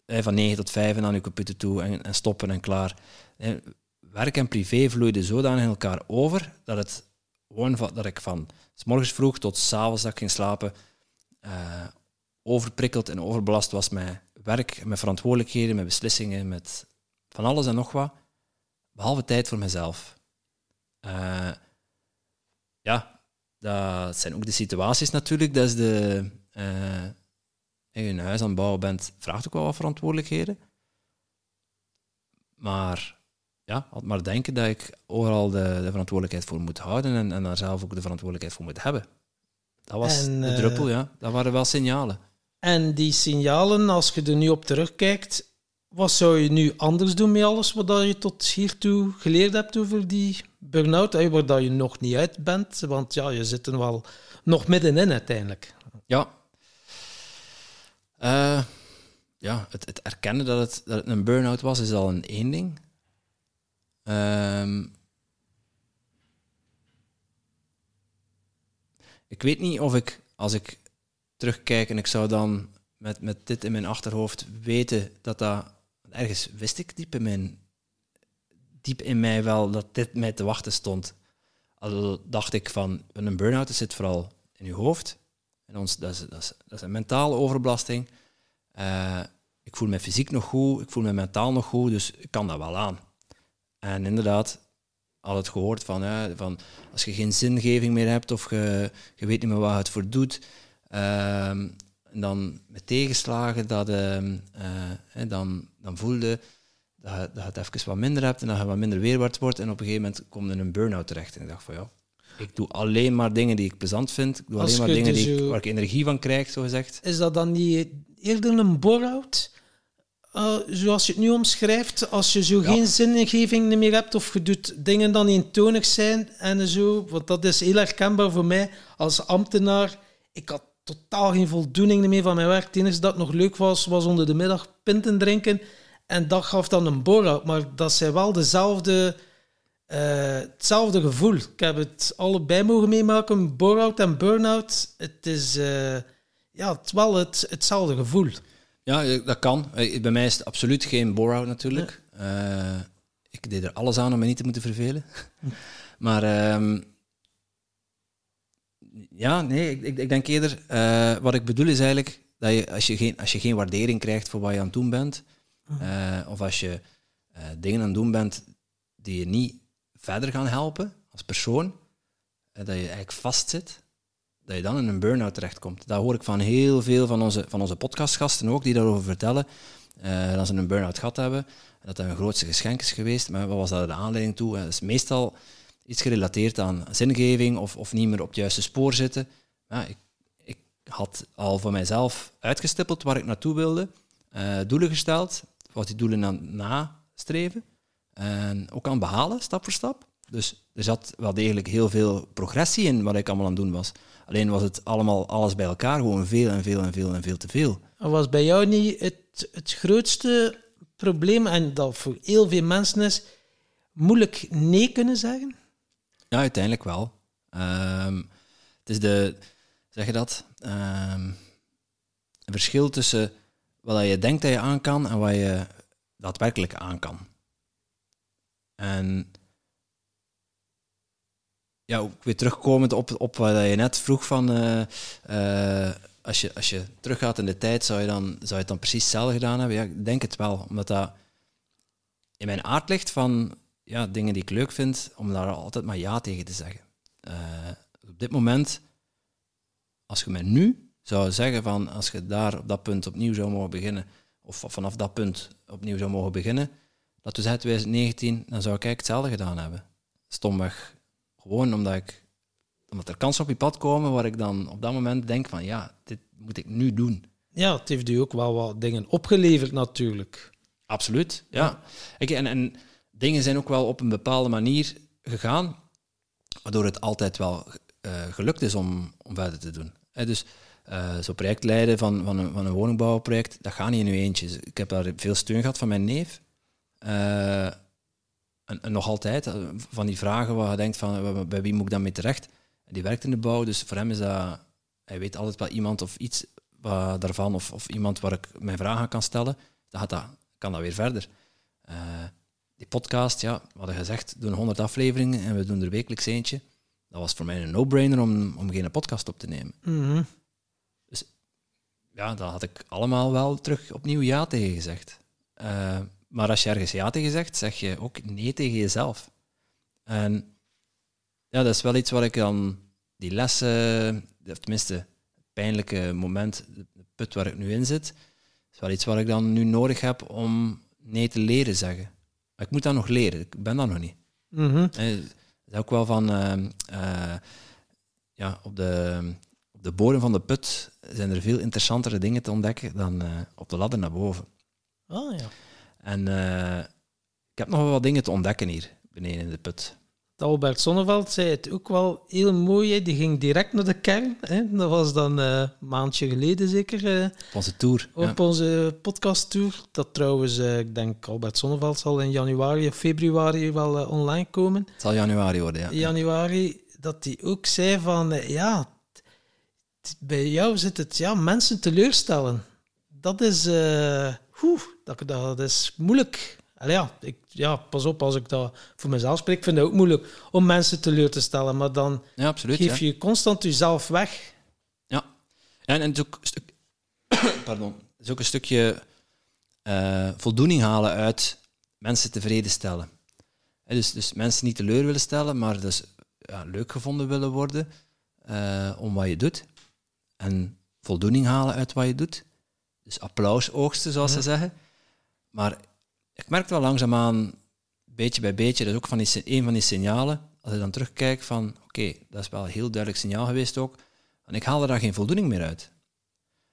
van 9 tot 5 en aan je computer toe en, en stoppen en klaar. Eh, werk en privé vloeiden zodanig in elkaar over dat, het gewoon dat ik van s morgens vroeg tot s avonds dat ik ging slapen eh, overprikkeld en overbelast was met werk, met verantwoordelijkheden, met beslissingen, met van alles en nog wat, behalve tijd voor mezelf. Eh, ja, dat zijn ook de situaties natuurlijk. Dat is de... eh, en je een huis aan het bouwen bent, vraagt ook wel wat verantwoordelijkheden. Maar ja, altijd maar denken dat ik overal de, de verantwoordelijkheid voor moet houden en, en daar zelf ook de verantwoordelijkheid voor moet hebben. Dat was En, de eh, druppel, ja. Dat waren wel signalen. En die signalen, als je er nu op terugkijkt, wat zou je nu anders doen met alles wat je tot hiertoe geleerd hebt over die burn-out, eh, waar dat je nog niet uit bent? Want ja, je zit er wel nog middenin uiteindelijk. Ja. Eh, ja, het, het erkennen dat het, dat een burn-out was, is al een één ding. Ehm, ik weet niet of ik, als ik terugkijk en ik zou dan met, met dit in mijn achterhoofd weten dat dat... Ergens wist ik diep in, mijn, diep in mij wel dat dit mij te wachten stond. Al dacht ik van, een burn-out zit vooral in je hoofd. En ons, dat, is, dat, is, dat is een mentale overbelasting. Eh, ik voel me fysiek nog goed, ik voel me mentaal nog goed, dus ik kan dat wel aan. En inderdaad, al het gehoord van, ja, van als je geen zingeving meer hebt of je, je weet niet meer waar het voor doet, ehm, dan met tegenslagen, dat, ehm, eh, hè, dan, dan voelde dat je, dat je het even wat minder hebt en dat je wat minder weerwaarts wordt. En op een gegeven moment kom je in een burn-out terecht. En ik dacht van ja, ik doe alleen maar dingen die ik plezant vind. Ik doe Als alleen maar dingen dus die ik, waar ik energie van krijg, zo gezegd. Is dat dan niet eerder een bore-out? Eh, zoals je het nu omschrijft, als je zo Ja. geen zingeving meer hebt of je doet dingen dan eentonig zijn en zo. Want dat is heel herkenbaar voor mij als ambtenaar. Ik had totaal geen voldoening meer van mijn werk. Het enige dat nog leuk was, was onder de middag pinten drinken. En dat gaf dan een bore-out. Maar dat zijn wel dezelfde, eh, hetzelfde gevoel. Ik heb het allebei mogen meemaken, bore-out en burn-out. Het is... eh, ja, het wel het, hetzelfde gevoel. Ja, dat kan. Eh, Bij mij is het absoluut geen bore-out natuurlijk. Ik deed er alles aan om me niet te moeten vervelen. maar ehm, ja, nee, ik, ik, ik denk eerder, wat ik bedoel is eigenlijk dat je als, je geen, als je geen waardering krijgt voor wat je aan het doen bent, eh, of als je dingen aan het doen bent die je niet verder gaan helpen als persoon, eh, dat je eigenlijk vastzit, dat je dan in een burn-out terechtkomt. Dat hoor ik van heel veel van onze, van onze podcastgasten ook, die daarover vertellen, eh, dat ze een burn-out gehad hebben, en dat dat hun grootste geschenk is geweest. Maar wat was daar de aanleiding toe? Eh, Dat is meestal iets gerelateerd aan zingeving of, of niet meer op het juiste spoor zitten. Ja, ik, ik had al voor mijzelf uitgestippeld waar ik naartoe wilde, eh, doelen gesteld, wat die doelen aan nastreven en ook aan behalen, stap voor stap. Dus er zat wel degelijk heel veel progressie in wat ik allemaal aan het doen was. Alleen was het allemaal alles bij elkaar gewoon veel en veel en veel en veel te veel. Was bij jou niet het, het grootste probleem, en dat voor heel veel mensen is, moeilijk nee kunnen zeggen? Ja, uiteindelijk wel. Ehm, het is de, zeg je dat? Ehm, een verschil tussen wat je denkt dat je aan kan en wat je daadwerkelijk aan kan. En ja, ook weer terugkomend op, op wat je net vroeg van eh, eh, als, je, als je teruggaat in de tijd, zou je, dan, zou je het dan precies hetzelfde gedaan hebben? Ja, ik denk het wel, omdat dat in mijn aard ligt van ja, dingen die ik leuk vind, om daar altijd maar ja tegen te zeggen. Eh, op dit moment, als je mij nu zou zeggen van als je daar op dat punt opnieuw zou mogen beginnen, of vanaf dat punt opnieuw zou mogen beginnen, dat we zeggen 2019, dan zou ik eigenlijk hetzelfde gedaan hebben. Stomweg. Gewoon omdat ik omdat er kansen op je pad komen waar ik dan op dat moment denk van ja, dit moet ik nu doen. Ja, het heeft u ook wel wat dingen opgeleverd natuurlijk. Absoluut, ja. Ik, en, en dingen zijn ook wel op een bepaalde manier gegaan, waardoor het altijd wel eh, gelukt is om, om verder te doen. Dus uh, zo'n project leiden van, van, een, van een woningbouwproject, dat gaat niet in uw eentje. Ik heb daar veel steun gehad van mijn neef. Uh, en, en, nog altijd, van die vragen waar je denkt van, bij wie moet ik dan mee terecht? Die werkt in de bouw, dus voor hem is dat... Hij weet altijd wel iemand of iets daarvan, of, of iemand waar ik mijn vragen aan kan stellen. Dan gaat dat, kan dat weer verder. Uh, die podcast, ja, we hadden gezegd, we doen 100 afleveringen en we doen er wekelijks eentje. Dat was voor mij een no-brainer om, om geen podcast op te nemen. Mhm. Dus ja, daar had ik allemaal wel terug opnieuw ja tegen gezegd. Uh, maar als je ergens ja tegen zegt, zeg je ook nee tegen jezelf. En ja, dat is wel iets waar ik dan die lessen, of tenminste het pijnlijke moment, de put waar ik nu in zit, is wel iets wat ik dan nu nodig heb om nee te leren zeggen. Maar ik moet dat nog leren, ik ben dat nog niet. Mm Het is ook wel van, uh, uh, ja, op de, op de bodem van de put zijn er veel interessantere dingen te ontdekken dan uh, op de ladder naar boven. Oh ja. En uh, ik heb nog wel wat dingen te ontdekken hier beneden in de put. Albert Sonneveld zei het ook wel heel mooi. Hè. Die ging direct naar de kern. Hè. Dat was dan uh, een maandje geleden zeker. Uh, op onze tour. Op ja. onze podcasttour. Dat trouwens, uh, ik denk Albert Sonneveld zal in januari of februari wel online komen. Het zal januari worden, ja. Januari, dat hij ook zei van, ja, bij jou zit het, ja, mensen teleurstellen. Dat is, oeh, dat, dat is moeilijk. Allee, ja, ik, ja, pas op als ik dat voor mezelf spreek. Ik vind het ook moeilijk om mensen teleur te stellen, maar dan ja, absoluut, geef je constant jezelf weg. Ja, en, en het is ook een stuk, pardon, het is ook een stukje uh, voldoening halen uit mensen tevreden stellen. He, dus, dus mensen niet teleur willen stellen, maar dus ja, leuk gevonden willen worden uh, om wat je doet. En voldoening halen uit wat je doet. Dus applaus oogsten, zoals ze zeggen. Maar ik merk wel langzaamaan, beetje bij beetje, dat is ook van die, een van die signalen, als je dan terugkijkt van, oké, dat is wel een heel duidelijk signaal geweest ook, en ik haalde daar geen voldoening meer uit.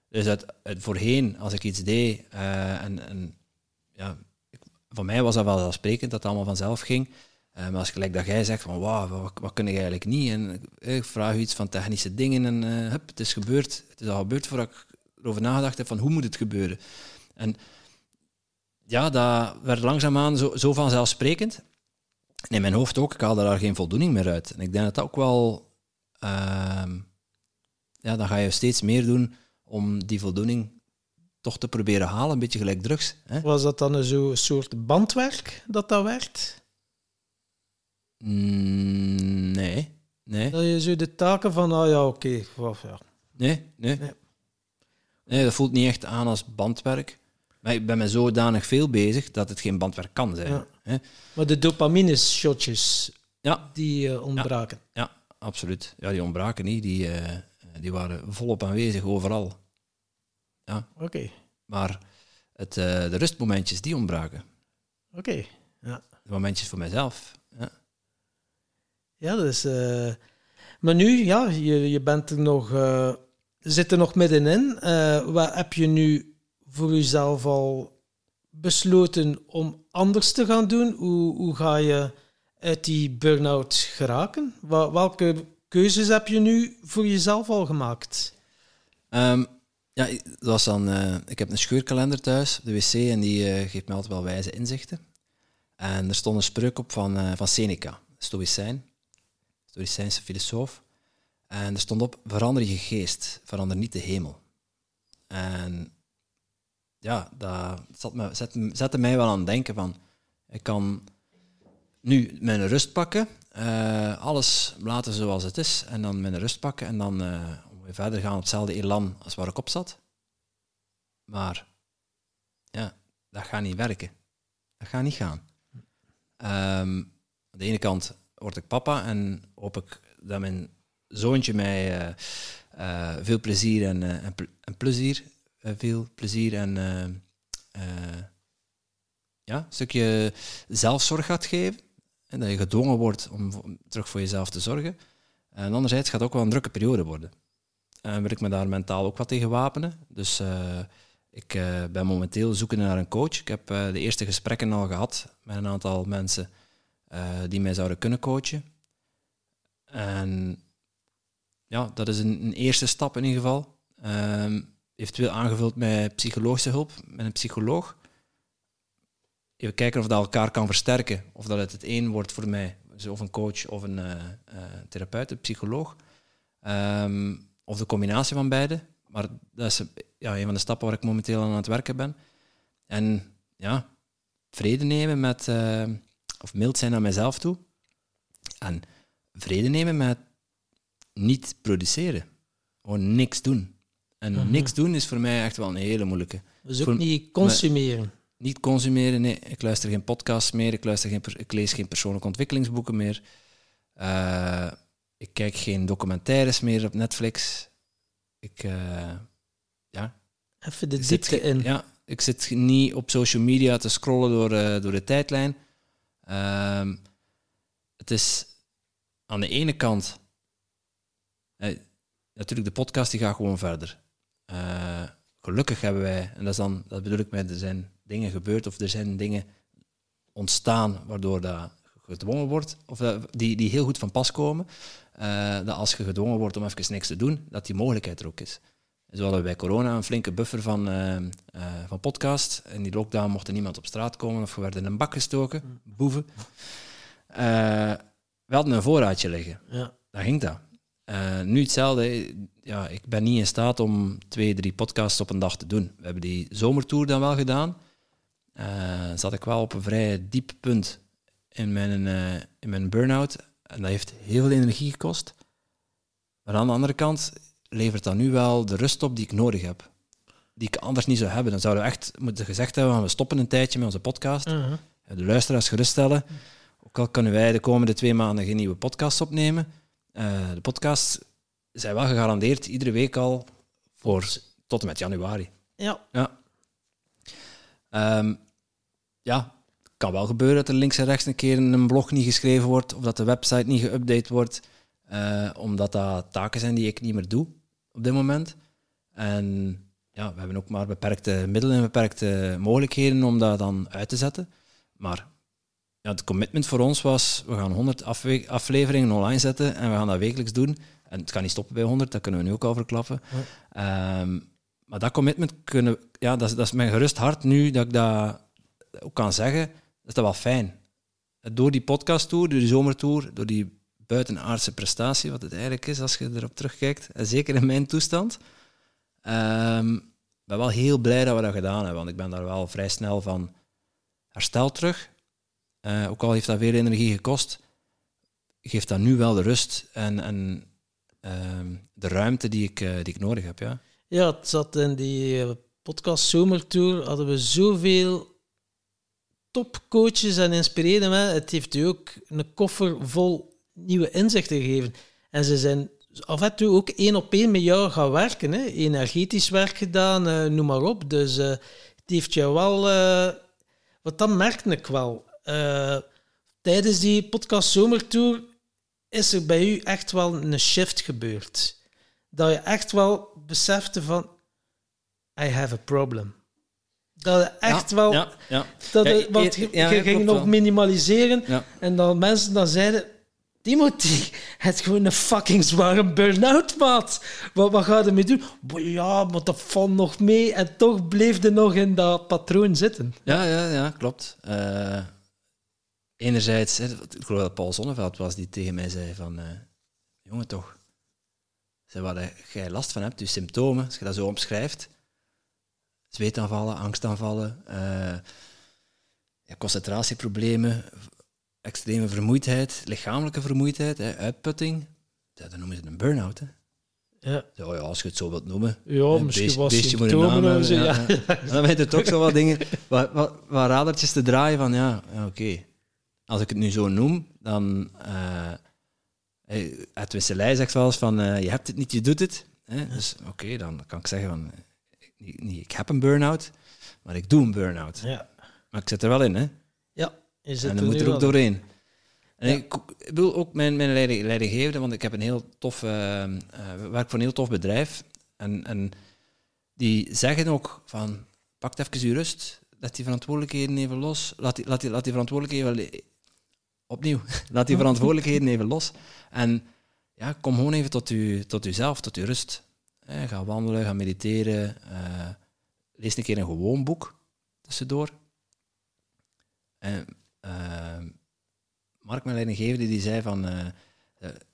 Dus het, het voorheen, als ik iets deed, uh, en, en ja, ik, voor mij was dat wel zelfsprekend dat het allemaal vanzelf ging. Uh, maar als gelijk dat jij zegt van wauw, wat, wat kun je eigenlijk niet? En ik vraag u iets van technische dingen en uh, hup, het is gebeurd. Het is al gebeurd voordat ik erover nagedacht heb van hoe moet het gebeuren. En ja, dat werd langzaamaan zo, zo vanzelfsprekend. En in mijn hoofd ook, ik haalde daar geen voldoening meer uit. En ik denk dat dat ook wel... Uh, ja, dan ga je steeds meer doen om die voldoening toch te proberen halen, een beetje gelijk drugs. Hè? Was dat dan een soort bandwerk dat dat werd? Mm, nee, nee. Dat je zo de taken van, oh ja, oké. Okay. Ja. Nee, nee, nee. Nee, dat voelt niet echt aan als bandwerk. Maar ik ben met zodanig veel bezig dat het geen bandwerk kan zijn. Ja. Hè? Maar de dopamine-shotjes, ja. die uh, ontbraken. Ja. ja, absoluut. Ja, die ontbraken niet. Die, uh, die waren volop aanwezig overal. Ja. Oké. Okay. Maar het, uh, de rustmomentjes, die ontbraken. Oké, okay. ja. De momentjes voor mezelf. Ja, ja dus... maar nu, ja, je, je bent er nog... zit er nog middenin. wat heb je nu voor jezelf al besloten om anders te gaan doen? Hoe, hoe ga je uit die burn-out geraken? Welke keuzes heb je nu voor jezelf al gemaakt? Um, ja, dat was dan, uh, ik heb een scheurkalender thuis, de wc, en die uh, geeft me altijd wel wijze inzichten. En er stond een spreuk op van, uh, van Seneca, Stoïcijn, Stoïcijnse filosoof. En er stond op, verander je geest, verander niet de hemel. En ja, dat zat me, zette, mij wel aan het denken van, ik kan nu mijn rust pakken, uh, alles laten zoals het is, en dan mijn rust pakken en dan uh, weer verder gaan op hetzelfde elan als waar ik op zat. Maar ja, dat gaat niet werken. Dat gaat niet gaan. Um, aan de ene kant word ik papa en hoop ik dat mijn zoontje mij uh, veel plezier en, en plezier eh, veel plezier en eh, eh, ja, een stukje zelfzorg gaat geven. En dat je gedwongen wordt om terug voor jezelf te zorgen. En anderzijds gaat het ook wel een drukke periode worden. En wil ik me daar mentaal ook wat tegen wapenen. Dus Ik eh, ben momenteel zoekende naar een coach. Ik heb eh, de eerste gesprekken al gehad met een aantal mensen eh, die mij zouden kunnen coachen. En ja, dat is een, een eerste stap in ieder geval. Ehm, eventueel aangevuld met psychologische hulp, met een psycholoog. Even kijken of dat elkaar kan versterken. Of dat het het één wordt voor mij. Of een coach of een eh, eh, therapeut, een psycholoog. Ehm, of de combinatie van beide. Maar dat is ja, een van de stappen waar ik momenteel aan het werken ben. En ja, vrede nemen met, eh, of mild zijn naar mezelf toe. En vrede nemen met niet produceren. Gewoon niks doen. En Mhm. niks doen is voor mij echt wel een hele moeilijke. Dus ook Voor- niet consumeren. Niet consumeren, nee. Ik luister geen podcasts meer, ik, luister geen, ik lees geen persoonlijke ontwikkelingsboeken meer. Eh, ik kijk geen documentaires meer op Netflix. Ik, eh, ja, Even de diepte in. Ja, ik zit niet op social media te scrollen door, eh, door de tijdlijn. Ehm, het is aan de ene kant... eh, natuurlijk, de podcast die gaat gewoon verder. Eh, gelukkig hebben wij, en dat, is dan, dat bedoel ik met, er zijn dingen gebeurd of er zijn dingen ontstaan waardoor dat gedwongen wordt, of dat, die, die heel goed van pas komen, eh, dat als je gedwongen wordt om even niks te doen, dat die mogelijkheid er ook is. We hadden bij corona een flinke buffer van, eh, eh, van podcast. In die lockdown mocht er niemand op straat komen of we werden in een bak gestoken, boeven. Eh, we hadden een voorraadje liggen. Ja. Dan ging dat. Eh, nu hetzelfde. Ja, ik ben niet in staat om twee, drie podcasts op een dag te doen. We hebben die zomertour dan wel gedaan. Eh zat ik wel op een vrij diep punt in mijn, eh, in mijn burn-out. En dat heeft heel veel energie gekost. Maar aan de andere kant levert dat nu wel de rust op die ik nodig heb. Die ik anders niet zou hebben. Dan zouden we echt moeten gezegd hebben, we stoppen een tijdje met onze podcast. Mhm. De luisteraars geruststellen. Ook al kunnen wij de komende twee maanden geen nieuwe podcasts opnemen. Eh, de podcasts zijn wel gegarandeerd iedere week al voor tot en met januari. Ja. Ja. Ehm, ja, het kan wel gebeuren dat er links en rechts een keer een blog niet geschreven wordt of dat de website niet geüpdate wordt, eh, omdat dat taken zijn die ik niet meer doe op dit moment. En ja, we hebben ook maar beperkte middelen en beperkte mogelijkheden om dat dan uit te zetten. Maar ja, het commitment voor ons was, we gaan 100 afwe- afleveringen online zetten en we gaan dat wekelijks doen. En het kan niet stoppen bij 100, dat kunnen we nu ook al verklappen. Ehm, maar dat commitment kunnen, ja, dat is, dat is mijn gerust hart nu dat ik dat ook kan zeggen. Dat is dat wel fijn. Door die podcasttour, door die zomertour, door die buitenaardse prestatie, wat het eigenlijk is als je erop terugkijkt, en zeker in mijn toestand, ik ben wel heel blij dat we dat gedaan hebben, want ik ben daar wel vrij snel van hersteld terug. Eh, ook al heeft dat veel energie gekost, geeft dat nu wel de rust en, en ehm, de ruimte die ik, eh, die ik nodig heb. Ja. Ja, het zat in die eh, podcast Zomertour, hadden we zoveel topcoaches en inspireerde me. Het heeft u ook een koffer vol nieuwe inzichten gegeven. En ze zijn af en toe ook één op één met jou gaan werken. Hè? Energetisch werk gedaan, noem maar op. Dus het heeft jou wel... wat dat merkte ik wel. Eh, tijdens die podcast Zomertour is er bij u echt wel een shift gebeurd. Dat je echt wel besefte van... I have a problem. Dat je echt Ja, wel... Ja, ja. Dat je, want ja, je, ging nog wel. minimaliseren. En dan mensen dan zeiden... Timothy, het is gewoon een fucking zware burn-out, maat. Wat, wat ga je ermee doen? Ja, maar dat valt nog mee. En toch bleef je nog in dat patroon zitten. Ja, ja, ja, klopt. Eh, enerzijds, ik geloof dat Paul Zonneveld was die tegen mij zei van, eh, jongen toch, zei, waar jij last van hebt, je symptomen, als je dat zo omschrijft, zweetaanvallen, angstaanvallen, eh, ja, concentratieproblemen, extreme vermoeidheid, lichamelijke vermoeidheid, hè, uitputting, ja, dan noemen ze het een burn-out. Hè. Ja, Ja, ja, als je het zo wilt noemen. ja Een misschien beest- was naam zo. hebben, Ja. Dan weet je toch zo wat dingen, wat, wat, wat radertjes te draaien van, ja, ja oké. Als ik het nu zo noem, dan... eh eh, Edwin Selij zegt wel eens van, eh, je hebt het niet, je doet het. Hè? Dus oké, dan kan ik zeggen van, ik, niet, ik heb een burn-out, maar ik doe een burn-out. Ja. Maar ik zit er wel in, hè. ja, je zit En dan moet er ook doorheen. En Ja. ik, ik wil ook mijn, mijn leiding, leidinggevende, want ik heb een heel tof, eh, eh, werk voor een heel tof bedrijf. En, en die zeggen ook van, pak even je rust, laat die verantwoordelijkheden even los, laat die, laat die, laat die verantwoordelijkheden opnieuw, laat die verantwoordelijkheden even los. En ja, kom gewoon even tot, u, tot uzelf, tot uw rust. Eh, ga wandelen, ga mediteren, eh, lees een keer een gewoon boek tussendoor. En uh, Mark, mijn leidinggevende, die zei van, uh,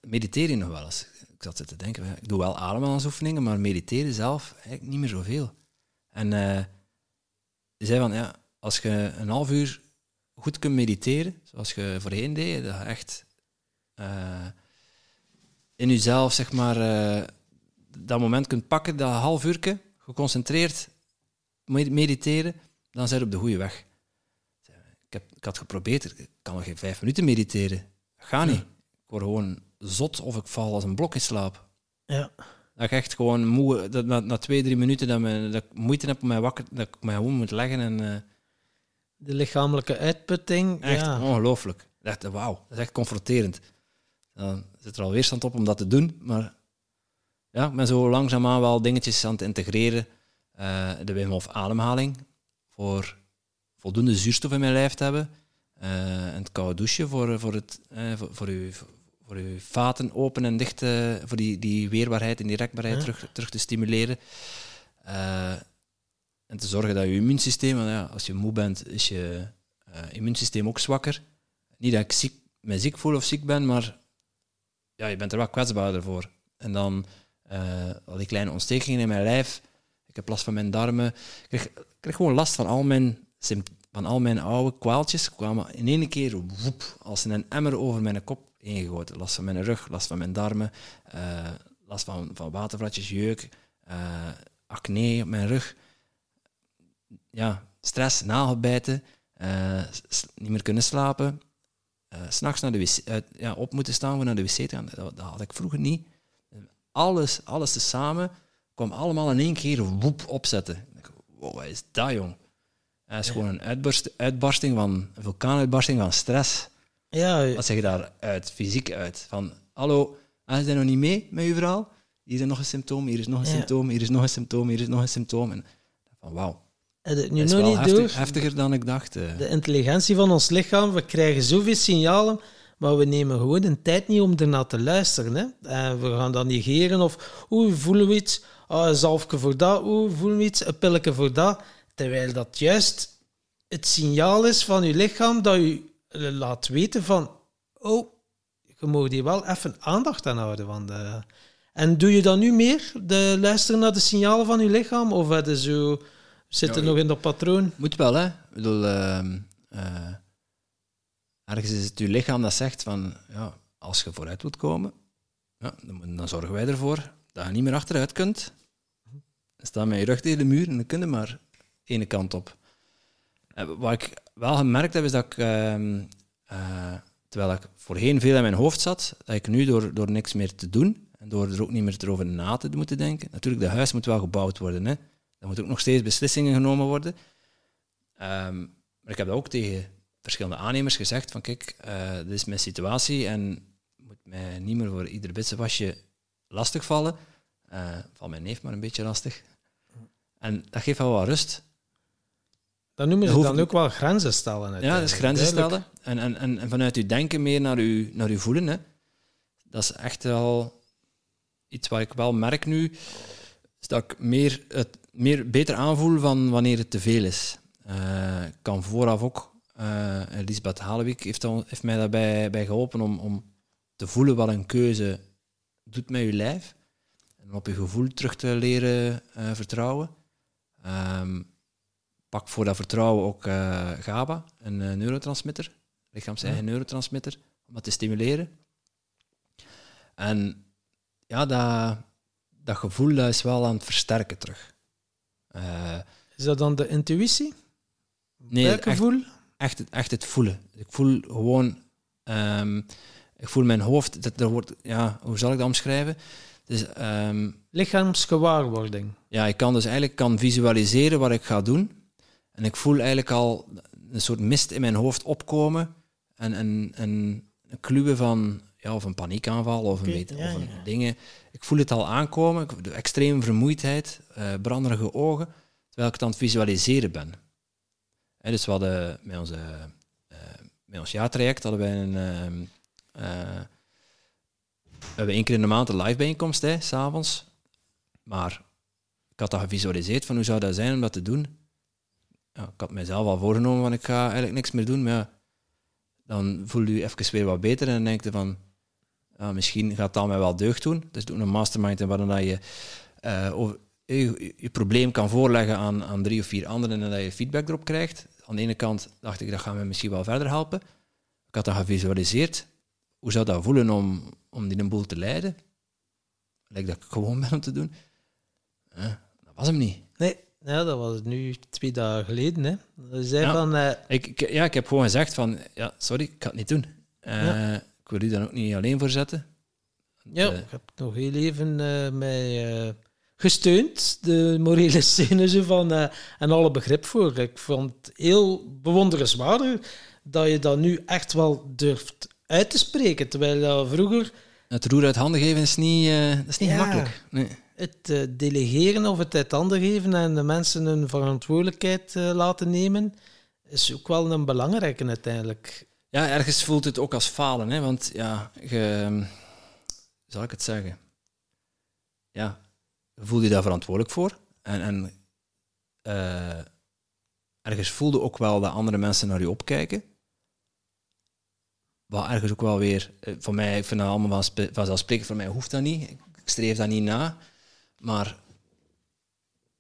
mediteer je nog wel eens? Ik zat te denken, ik doe wel ademhalingsoefeningen, maar mediteren zelf eigenlijk niet meer zoveel. En die zei van, ja, als je een half uur goed kunt mediteren, zoals je voorheen deed, dat je echt in jezelf, zeg maar, dat moment kunt pakken, dat half uur, geconcentreerd mediteren, dan zijn je op de goede weg. Ik, heb, ik had geprobeerd, ik kan nog geen vijf minuten mediteren. ga niet. Ik word gewoon zot of ik val als een blok in slaap. Ja. Dat ik echt gewoon moe, dat na, na twee, drie minuten dat, me, dat ik moeite heb om mij wakker, dat ik mij gewoon moet leggen. En, uh, de lichamelijke uitputting. Echt ja. ongelooflijk. Echt, wauw, dat is echt confronterend. Dan zit er al weerstand op om dat te doen, maar ja, ik ben zo langzaamaan wel dingetjes aan het integreren. Uh, de Wim Hof ademhaling, voor voldoende zuurstof in mijn lijf te hebben. Uh, en het koude douchen voor, voor, het, uh, voor, voor, uw, voor uw vaten open en dicht, voor die, die weerbaarheid en die rekbaarheid ja. terug, terug te stimuleren. En te zorgen dat je immuunsysteem, ja, als je moe bent, is je immuunsysteem ook zwakker. Niet dat ik ziek, me ziek voel of ziek ben, maar ja, je bent er wel kwetsbaarder voor. En dan al die kleine ontstekingen in mijn lijf, ik heb last van mijn darmen, ik kreeg, gewoon last van al mijn van al mijn oude kwaaltjes kwamen in één keer woep, als een emmer over mijn kop ingegoten. Last van mijn rug, last van mijn darmen, uh, last van, van jeuk, uh, acne op mijn rug. Ja, stress, nagelbijten, uh, niet meer kunnen slapen. S'nachts naar de wc, ja, op moeten staan voor naar de wc te gaan. Dat, dat had ik vroeger niet. Alles, alles tezamen kwam allemaal in één keer woep opzetten. Wow, wat is dat, jong? Het is gewoon een uitbarst, uitbarsting van, een vulkaanuitbarsting van stress. Ja. Wat zeg je daar uit, fysiek uit? Van, hallo, hij zijn nog niet mee met je verhaal? Hier is nog een symptoom, hier is nog een ja. symptoom, hier is nog een symptoom, hier is nog een symptoom. En van, wauw. Het nu is nog wel niet heftig, door. heftiger dan ik dacht. Uh. De intelligentie van ons lichaam, we krijgen zoveel signalen, maar we nemen gewoon de tijd niet om ernaar te luisteren. Hè? En we gaan dan negeren of, oeh, voelen we iets? Oh, een zalfje voor dat, oeh, voelen we iets? Een pilletje voor dat. Terwijl dat juist het signaal is van je lichaam dat je laat weten van, oh, je moet hier wel even aandacht aan houden. Van de... En doe je dan nu meer, de luisteren naar de signalen van je lichaam? Of heb je zo, zit er nog in dat patroon? Moet wel, hè. Ik bedoel, eh, ergens is het je lichaam dat zegt van, ja, als je vooruit wilt komen, ja, dan, dan zorgen wij ervoor dat je niet meer achteruit kunt. Dan sta met je rug tegen de muur en dan kun je maar ene kant op. Wat ik wel gemerkt heb, is dat ik, ehm, eh, terwijl ik voorheen veel in mijn hoofd zat, dat ik nu door, door niks meer te doen en door er ook niet meer erover na te moeten denken. Natuurlijk, de huis moet wel gebouwd worden. Hè. Er moeten ook nog steeds beslissingen genomen worden. Ehm, maar ik heb dat ook tegen verschillende aannemers gezegd, van kijk, eh, dit is mijn situatie en moet mij niet meer voor ieder bitsenwasje lastigvallen. Uh, valt mijn neef maar een beetje lastig. En dat geeft wel wat rust. Dan noemen ze dan ook wel grenzen stellen. Ja, dat is grenzen stellen. En, en, en, en vanuit je denken meer naar je, naar je voelen. Hè. Dat is echt wel iets wat ik wel merk nu. Is dat ik meer, het, meer beter aanvoel van wanneer het te veel is. Ik kan vooraf ook. eh Lisbeth Halewijk heeft, heeft mij daarbij bij geholpen om, om te voelen wat een keuze doet met je lijf. En op je gevoel terug te leren eh, vertrouwen. Ehm, pak voor dat vertrouwen ook GABA, een neurotransmitter, lichaams-eigen neurotransmitter, om dat te stimuleren. En ja, dat, dat gevoel dat is wel aan het versterken terug. Eh, Is dat dan de intuïtie? nee, echt, Buikgevoel? echt, het- echt het voelen. Ik voel gewoon, ehm, ik voel mijn hoofd, dat, er wordt, ja, hoe zal ik dat omschrijven? Dus, ehm, Lichaamsgewaarwording. Ja, ik kan dus eigenlijk kan visualiseren wat ik ga doen. En ik voel eigenlijk al een soort mist in mijn hoofd opkomen. En, en, en een kluwen van, ja, of een paniekaanval of, een, beetje- ja, of een dingen. Ik voel het al aankomen, de extreme vermoeidheid, eh, branderige ogen, terwijl ik het aan het visualiseren ben. Hè, dus we hadden met, onze, eh, met ons jaartraject hadden wij een... eh, we hebben één keer in de maand een live bijeenkomst, hè, s'avonds. Maar ik had dat gevisualiseerd van hoe zou dat zijn om dat te doen. Ja, ik had mijzelf al voorgenomen van ik ga eigenlijk niks meer doen, maar ja, dan voel je je even weer wat beter en dan denk je van misschien gaat dat mij wel deugd doen. Dus doe een mastermind en waarin dat je, over, je je probleem kan voorleggen aan, aan drie of vier anderen en dat je feedback erop krijgt. Aan de ene kant dacht ik dat gaat me misschien wel verder helpen. Ik had dat gevisualiseerd. Hoe zou dat voelen om, om die een boel te leiden? Lijkt dat ik gewoon ben om te doen. Eh, dat was hem niet. Nee, ja, dat was nu twee dagen geleden. Hè. Ze zei Ja. van, eh, Ik, ik- ja, ik heb gewoon gezegd van, ja, sorry, ik ga het niet doen. Ja. Ik wil u dan ook niet alleen voor zetten. ja, Eh, ik heb nog heel even eh, mij eh, gesteund, de morele zo van, eh, en alle begrip voor. Ik vond het heel bewonderenswaardig dat je dat nu echt wel durft uit te spreken, terwijl dat vroeger het roer uit handen geven is niet, dat is niet Ja. gemakkelijk. Nee. het delegeren of het uit handen geven en de mensen hun verantwoordelijkheid laten nemen, is ook wel een belangrijke uiteindelijk. Ja, ergens voelt het ook als falen, hè? want ja, je, hoe zal ik het zeggen? Ja, je voelt je daar verantwoordelijk voor. En, en eh, ergens voelde ook wel dat andere mensen naar je opkijken. Wat ergens ook wel weer, eh, voor mij, ik vind dat allemaal vanzelfsprekend, voor mij hoeft dat niet. Ik streef dat niet na. Maar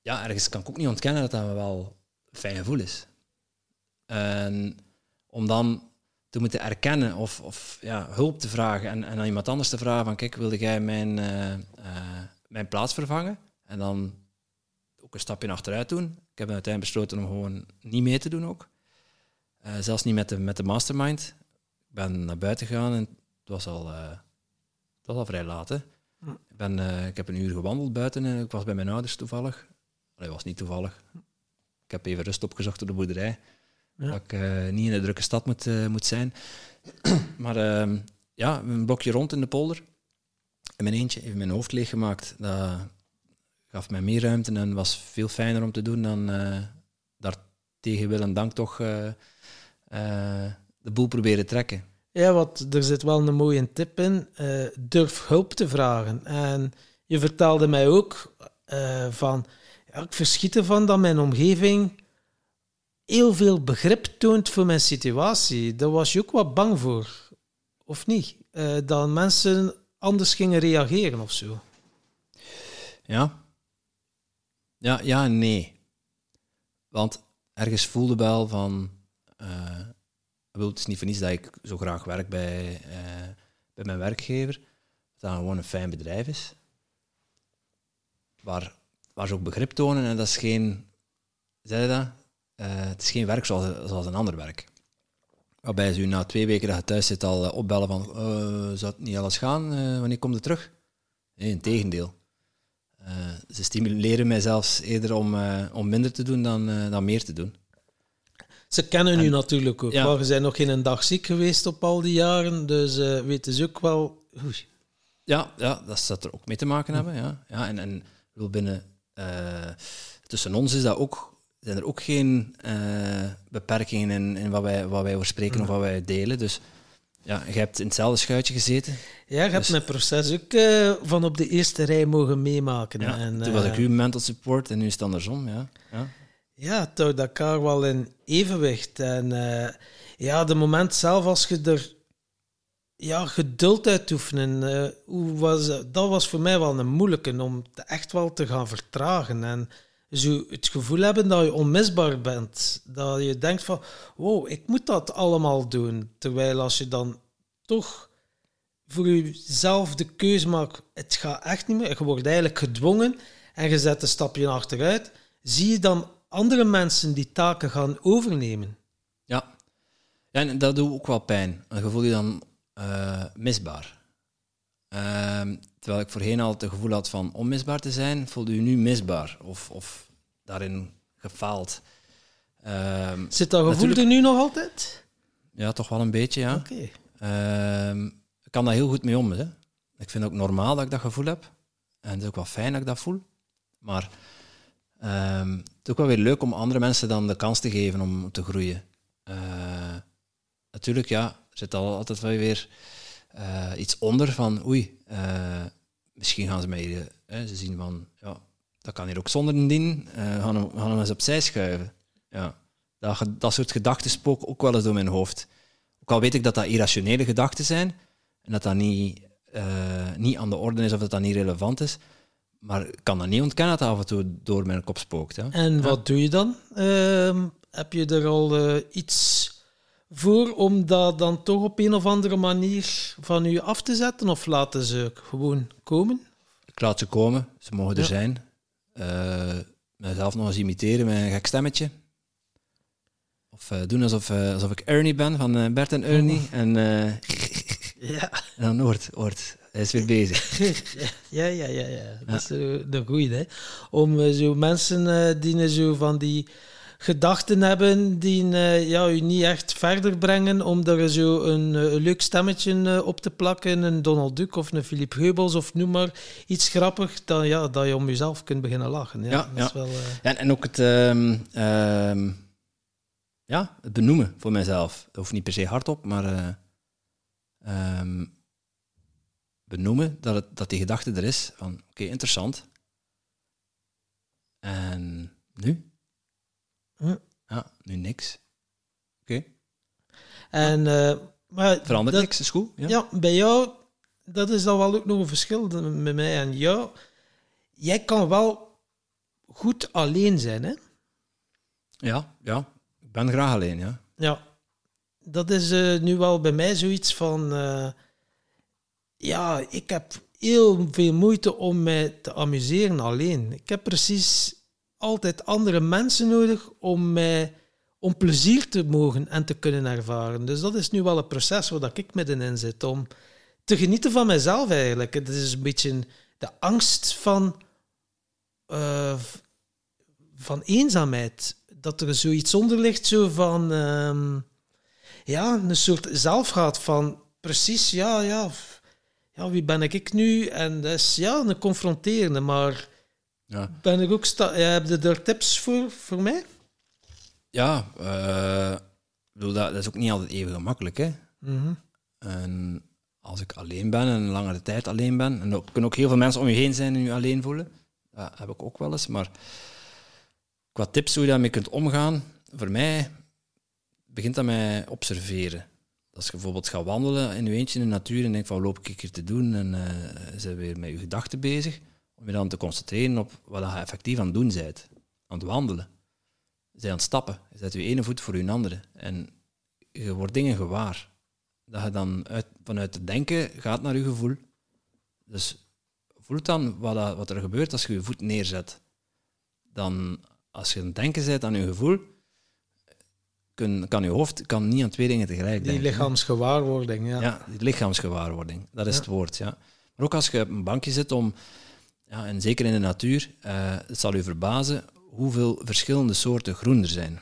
ja, ergens kan ik ook niet ontkennen dat dat wel fijn gevoel is. En om dan te moeten erkennen of, of ja, hulp te vragen en, en aan iemand anders te vragen van kijk, wilde jij mijn, eh, eh, mijn plaats vervangen? En dan ook een stapje achteruit doen. Ik heb uiteindelijk besloten om gewoon niet mee te doen ook. Eh, zelfs niet met de, met de mastermind. Ik ben naar buiten gegaan en het was al, het was al vrij laat. Ik, ik heb een uur gewandeld buiten en ik was bij mijn ouders toevallig. Dat was niet toevallig. Ik heb even rust opgezocht op de boerderij. Dat ik eh, niet in een drukke stad moet, eh, moet zijn. maar ehm, ja, een blokje rond in de polder. In mijn eentje, even mijn hoofd leeggemaakt. Dat gaf mij meer ruimte en was veel fijner om te doen dan eh, daar tegen wil en dank toch de boel proberen trekken. Ja, want er zit wel een mooie tip in. durf hulp te vragen. En je vertelde mij ook van, ja, ik verschiet ervan dat mijn omgeving heel veel begrip toont voor mijn situatie. Daar was je ook wat bang voor, of niet? Eh, dat mensen anders gingen reageren of zo. Ja? Ja, ja en nee. Want ergens voelde wel van... bedoel, het is niet voor niets dat ik zo graag werk bij, eh, bij mijn werkgever. Dat dat gewoon een fijn bedrijf is. Waar, waar ze ook begrip tonen. En dat is geen... Zei dat? Eh, het is geen werk zoals, zoals een ander werk. Waarbij ze u na twee weken dat je thuis zit al eh, opbellen van... eh, zou het niet alles gaan? Wanneer komt het terug? Nee, in tegendeel. Ze stimuleren mij zelfs eerder om, om minder te doen dan, dan meer te doen. Ze kennen u natuurlijk ook. Ja. Maar je bent nog geen dag ziek geweest op al die jaren, dus eh, weten ze ook wel... Oei. Ja, ja dat zou er ook mee te maken hebben. Ja. Ja, en, en bedoel, binnen, tussen ons is dat ook, zijn er ook geen eh, beperkingen in, in wat, wij, wat wij over spreken of wat wij delen. Dus ja, je hebt in hetzelfde schuitje gezeten. Ja, je hebt Dus- mijn proces ook eh, van op de eerste rij mogen meemaken. Ja, en, toen was ik eh, uw mental support en nu is het andersom. Ja. Ja. Ja, het houdt elkaar wel in evenwicht. En ja, de moment zelf als je er ja, geduld uit oefenen, hoe was, dat was voor mij wel een moeilijke om te echt wel te gaan vertragen. En zo het gevoel hebben dat je onmisbaar bent. Dat je denkt van, wow, ik moet dat allemaal doen. Terwijl als je dan toch voor jezelf de keuze maakt, het gaat echt niet meer. Je wordt eigenlijk gedwongen en je zet een stapje achteruit. Zie je dan andere mensen die taken gaan overnemen? Ja. en dat doet ook wel pijn. Dan voel je dan eh, misbaar. Ehm, terwijl ik voorheen altijd het gevoel had van onmisbaar te zijn, voelde je nu misbaar of, of daarin gefaald. Ehm, Zit dat gevoel Natuurlijk- er nu nog altijd? ja, toch wel een beetje, ja. Oké. Ehm, ik kan daar heel goed mee om. Hè. Ik vind het ook normaal dat ik dat gevoel heb. En het is ook wel fijn dat ik dat voel. Maar ehm, het is ook wel weer leuk om andere mensen dan de kans te geven om te groeien. Eh, natuurlijk, ja, er zit al altijd wel weer eh, iets onder van oei, eh, misschien gaan ze mij, eh, ze zien van ja, dat kan hier ook zonder een dien, gaan, hem, gaan hem eens opzij schuiven. Ja. Dat, dat soort gedachten spoken ook wel eens door mijn hoofd. Ook al weet ik dat dat irrationele gedachten zijn en dat dat niet, niet aan de orde is of dat dat niet relevant is, maar ik kan dat niet ontkennen dat af en toe door mijn kop spookt. Hè. En wat doe je dan? Ehm, heb je er al iets voor om dat dan toch op een of andere manier van u af te zetten? Of laten ze gewoon komen? Ik laat ze komen, ze mogen er Ja. zijn. Eh, mezelf nog eens imiteren met een gek stemmetje. Of eh, doen alsof, eh, alsof ik Ernie ben van Bert en Ernie. En, eh, Ja, en dan hoort, hoort, hij is weer bezig. ja, ja, ja. ja. Dat is de, de goeie, hè. Om zo mensen die zo van die gedachten hebben die ja, u niet echt verder brengen, om er zo een, eh, een leuk stemmetje eh, op te plakken, een Donald Duck of een Philip Geubels of noem maar iets grappig, dan, ja, dat je om jezelf kunt beginnen lachen. Ja, Ja, dat is ja. wel... En, en ook het, ehm, ehm, ja, het benoemen voor mezelf. Dat hoeft niet per se hardop, maar eh, ehm, benoemen dat, het, dat die gedachte er is. Van, oké, interessant. En nu? Hm. Ja, nu niks. Oké, En, eh, maar verandert dat- niks, is goed. Ja. Ja, bij jou, dat is dan wel ook nog een verschil met mij en jou. Jij kan wel goed alleen zijn, hè? ja, ja, ik ben graag alleen, ja. Ja. Dat is eh, nu wel bij mij zoiets van... eh, ja, ik heb heel veel moeite om mij te amuseren alleen. Ik heb precies altijd andere mensen nodig om mij om plezier te mogen en te kunnen ervaren. Dus dat is nu wel een proces waar ik middenin zit, om te genieten van mezelf eigenlijk. Het is een beetje de angst van, eh, van eenzaamheid. Dat er zoiets onder ligt, zo van... ehm, ja, een soort zelfhaat van precies, ja, ja, ja, wie ben ik nu? En dat is ja, een confronterende, maar Ja, ben ik ook... Sta heb je er tips voor, voor mij? ja bedoel, dat, dat is ook niet altijd even gemakkelijk, hè. Mhm. En als ik alleen ben en een langere tijd alleen ben, en er kunnen ook heel veel mensen om je heen zijn en je alleen voelen, dat heb ik ook wel eens. Maar qua tips hoe je daarmee kunt omgaan, voor mij begint dat met observeren. Als je bijvoorbeeld gaat wandelen in je eentje in de natuur en denkt van loop ik hier te doen en eh zijn weer met je gedachten bezig, om je dan te concentreren op wat je effectief aan het doen bent. Aan het wandelen. Bent aan het stappen. Je zet je ene voet voor je andere. En je wordt dingen gewaar dat je dan uit, vanuit het denken gaat naar je gevoel. Dus voel dan wat, dat- wat er gebeurt als je je voet neerzet. Dan, als je aan het denken bent aan je gevoel, kun, kan je hoofd kan niet aan twee dingen tegelijk Die denken. lichaamsgewaarwording, ja. Ja, die lichaamsgewaarwording, dat is Ja. het woord. Ja. Maar ook als je op een bankje zit om, ja, en zeker in de natuur, eh, het zal u verbazen hoeveel verschillende soorten groen er zijn.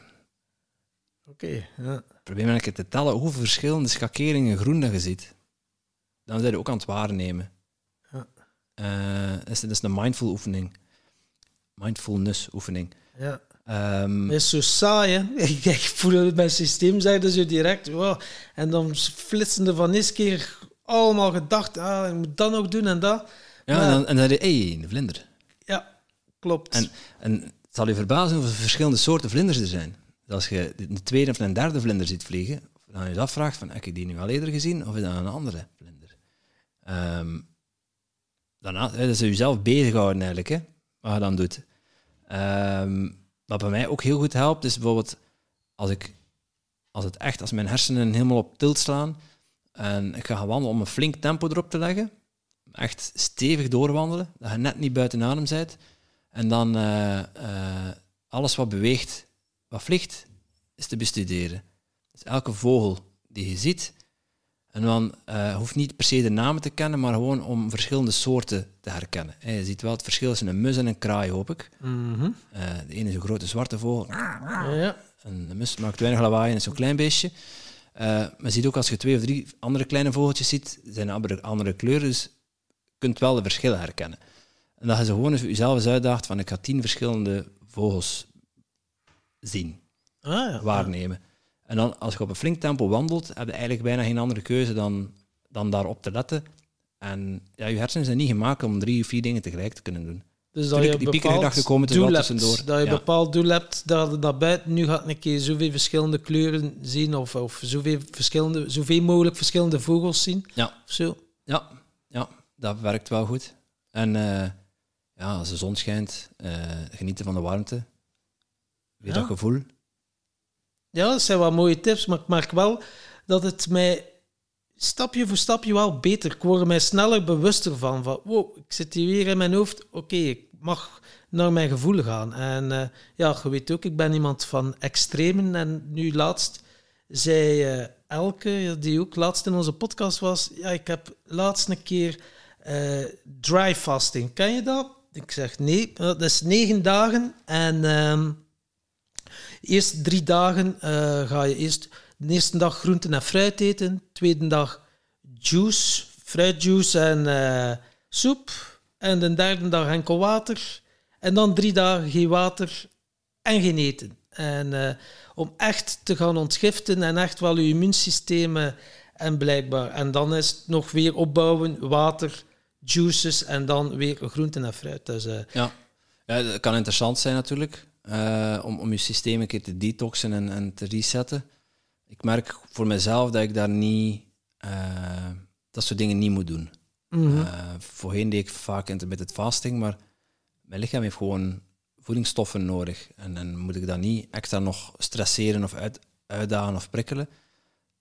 Oké, ja. Probeer maar een keer te tellen hoeveel verschillende schakeringen groen dat je ziet. Dan zijn je ook aan het waarnemen. Ja. Eh, dat, is, dat is een mindful oefening. Mindfulness oefening. ja. Het is zo saai, hè. Ik, voel het, mijn systeem zeggen zo direct, wow. en dan flitsen er van eens keer allemaal gedacht, ah, ik moet dat nog doen en dat. Ja, en dan, en dan hey, een vlinder. Ja, klopt. En, en het zal je verbazen hoeveel verschillende soorten vlinders er zijn. Dus als je een tweede of een derde vlinder ziet vliegen, dan je je afvraagt van, heb ik die nu al eerder gezien of is dat een andere vlinder? Ehm daarna, dat is jezelf bezighouden eigenlijk, hè, wat je dan doet. Ehm, wat bij mij ook heel goed helpt, is bijvoorbeeld als ik, als het echt, als mijn hersenen helemaal op tilt slaan en ik ga gaan wandelen om een flink tempo erop te leggen, echt stevig doorwandelen, dat je net niet buiten adem bent, en dan eh, eh, alles wat beweegt, wat vliegt, is te bestuderen. Dus elke vogel die je ziet, en dan eh, hoeft niet per se de namen te kennen, maar gewoon om verschillende soorten te herkennen. Je ziet wel het verschil tussen een mus en een kraai, hoop ik. Mhm. De ene is een grote zwarte vogel, ja, ja. en de mus maakt weinig lawaai en is zo'n klein beestje. Maar ziet ook als je twee of drie andere kleine vogeltjes ziet, zijn andere, andere kleuren, dus je kunt wel de verschillen herkennen. En dat je ze gewoon eens jezelf eens uitdaagt van ik ga tien verschillende vogels zien, Ah, ja. waarnemen. En dan als je op een flink tempo wandelt, heb je eigenlijk bijna geen andere keuze dan, dan daarop te letten. En ja, je hersenen zijn niet gemaakt om drie of vier dingen tegelijk te kunnen doen. Dus dat Tuurlijk, je die bepaald komen er wel doel hebt. tussendoor. Dat je Ja. bepaald doel hebt, dat naar buiten nu gaat een keer zoveel verschillende kleuren zien of, of zoveel, verschillende, zoveel mogelijk verschillende vogels zien. Ja. Of zo. Ja, dat werkt wel goed. En eh, ja, als de zon schijnt, eh, genieten van de warmte. Weer Ja. dat gevoel. Ja, dat zijn wel mooie tips, maar ik merk wel dat het mij stapje voor stapje wel beter. Ik word er mij sneller bewuster van. van wow, ik zit hier weer in mijn hoofd. Oké, ik mag naar mijn gevoel gaan. En eh, ja, je weet ook, ik ben iemand van extremen. En nu laatst zei Elke, die ook laatst in onze podcast was, ja, ik heb laatst een keer eh, dry fasting. Ken je dat? Ik zeg nee, dat is negen dagen en... ehm, Eerst drie dagen eh, ga je eerst de eerste dag groenten en fruit eten. Tweede dag juice, fruitjuice en eh, soep. En de derde dag enkel water. En dan drie dagen geen water en geen eten. En eh, om echt te gaan ontgiften en echt wel je immuunsysteem eh, en blijkbaar. En dan is het nog weer opbouwen, water, juices en dan weer groenten en fruit. Dus eh, Ja. ja, dat kan interessant zijn natuurlijk. eh, om, om je systeem een keer te detoxen en, en te resetten. Ik merk voor mezelf dat ik daar niet... eh, dat soort dingen niet moet doen. mhm. Voorheen deed ik vaak intermittent fasting, maar mijn lichaam heeft gewoon voedingsstoffen nodig. En dan moet ik dat niet extra nog stresseren of uit, uitdagen of prikkelen.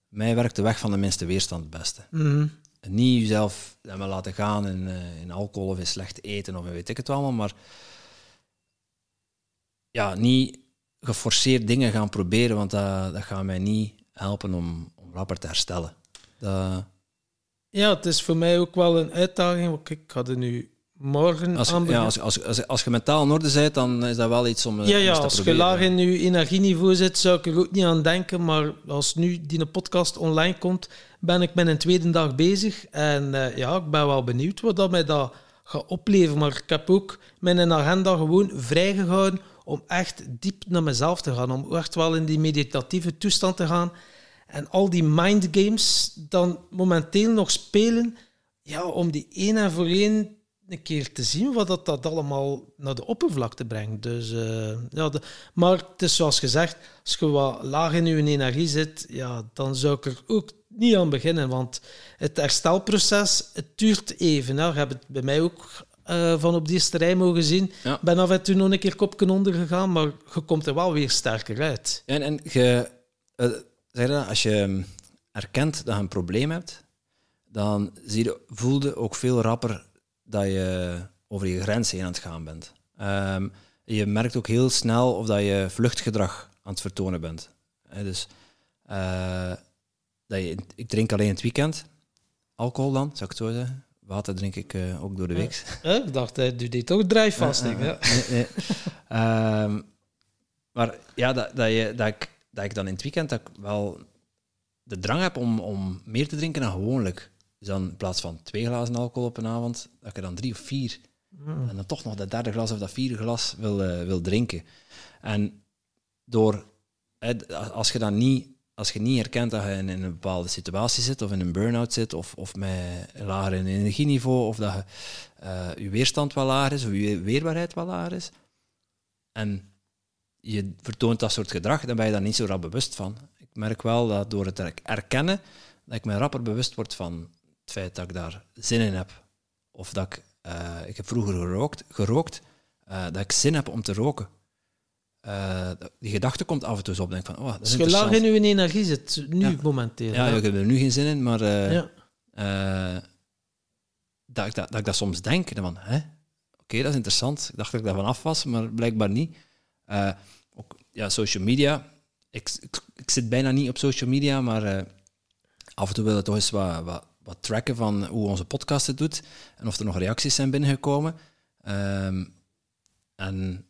Mij werkt de weg van de minste weerstand het beste. Mhm. Niet jezelf helemaal laten gaan in, eh, in alcohol of in slecht eten of weet ik het allemaal, maar ja, niet geforceerd dingen gaan proberen, want dat, dat gaat mij niet helpen om, om rapper te herstellen. Dat, Ja, het is voor mij ook wel een uitdaging. want Ik ga er nu morgen als, ja, als, als, als, als je mentaal in orde bent, dan is dat wel iets om, eh, ja, ja, te als je laag in je energieniveau zit, zou ik er ook niet aan denken. Maar als nu die podcast online komt, ben ik met een tweede dag bezig. En eh, ja, ik ben wel benieuwd wat dat mij dat gaat opleveren. Maar ik heb ook mijn agenda gewoon vrijgehouden om echt diep naar mezelf te gaan. Om echt wel in die meditatieve toestand te gaan. En al die mind games dan momenteel nog spelen, ja, om die één en voor één een keer te zien wat dat, dat allemaal naar de oppervlakte brengt. Dus, eh, ja, de, maar het is zoals gezegd, als je wat laag in je energie zit, ja, dan zou ik er ook niet aan beginnen. Want het herstelproces, het duurt even. Hè. Je hebt het bij mij ook eh, van op die terrein mogen zien. Ja. Ik ben af en toe nog een keer kopje onder gegaan, maar je komt er wel weer sterker uit. En, en je, zeg dat, als je hm, erkent dat je een probleem hebt, dan zie je, voel je ook veel rapper dat je over je grens heen aan het gaan bent. Ehm, je merkt ook heel snel of dat je vluchtgedrag aan het vertonen bent. Dus eh, dat je, ik drink alleen in het weekend. Alcohol dan, zou ik het zo zeggen. Water drink ik eh, ook door de week. Ik dacht, hij doet dit toch drijfvasting. Ja, ja, nee. Ehm, maar ja, dat, dat, je, dat, ik, dat ik dan in het weekend dat ik wel de drang heb om, om meer te drinken dan gewoonlijk. Dus dan in plaats van twee glazen alcohol op een avond, dat er dan drie of vier en dan toch nog dat derde glas of dat vierde glas wil, eh, wil drinken. En door, hè, als je dan niet, als je niet herkent dat je in, een bepaalde situatie zit, of in een burn-out zit, of, of met een lager energieniveau, of dat je, eh, je weerstand wel lager is, of je weerbaarheid wel lager is, en je vertoont dat soort gedrag, dan ben je daar niet zo rap bewust van. Ik merk wel dat door het erkennen, dat ik me rapper bewust word van feit dat ik daar zin in heb. Of dat ik, eh, ik heb vroeger gerookt, gerookt eh, dat ik zin heb om te roken. Eh, die gedachte komt af en toe op. Denk van, oh, dat is Als je laag in je energie zit, nu Ja. momenteel. Ja, hè? ik heb er nu geen zin in, maar Ja. dat, ik dat, dat ik dat soms denk. Van, hè? Oké, dat is interessant. Ik dacht dat ik daarvan af was, maar blijkbaar niet. Ook, ja, social media. Ik, ik, ik zit bijna niet op social media, maar af en toe wil ik toch eens wat, wat, wat tracken van hoe onze podcast het doet en of er nog reacties zijn binnengekomen. Ehm, en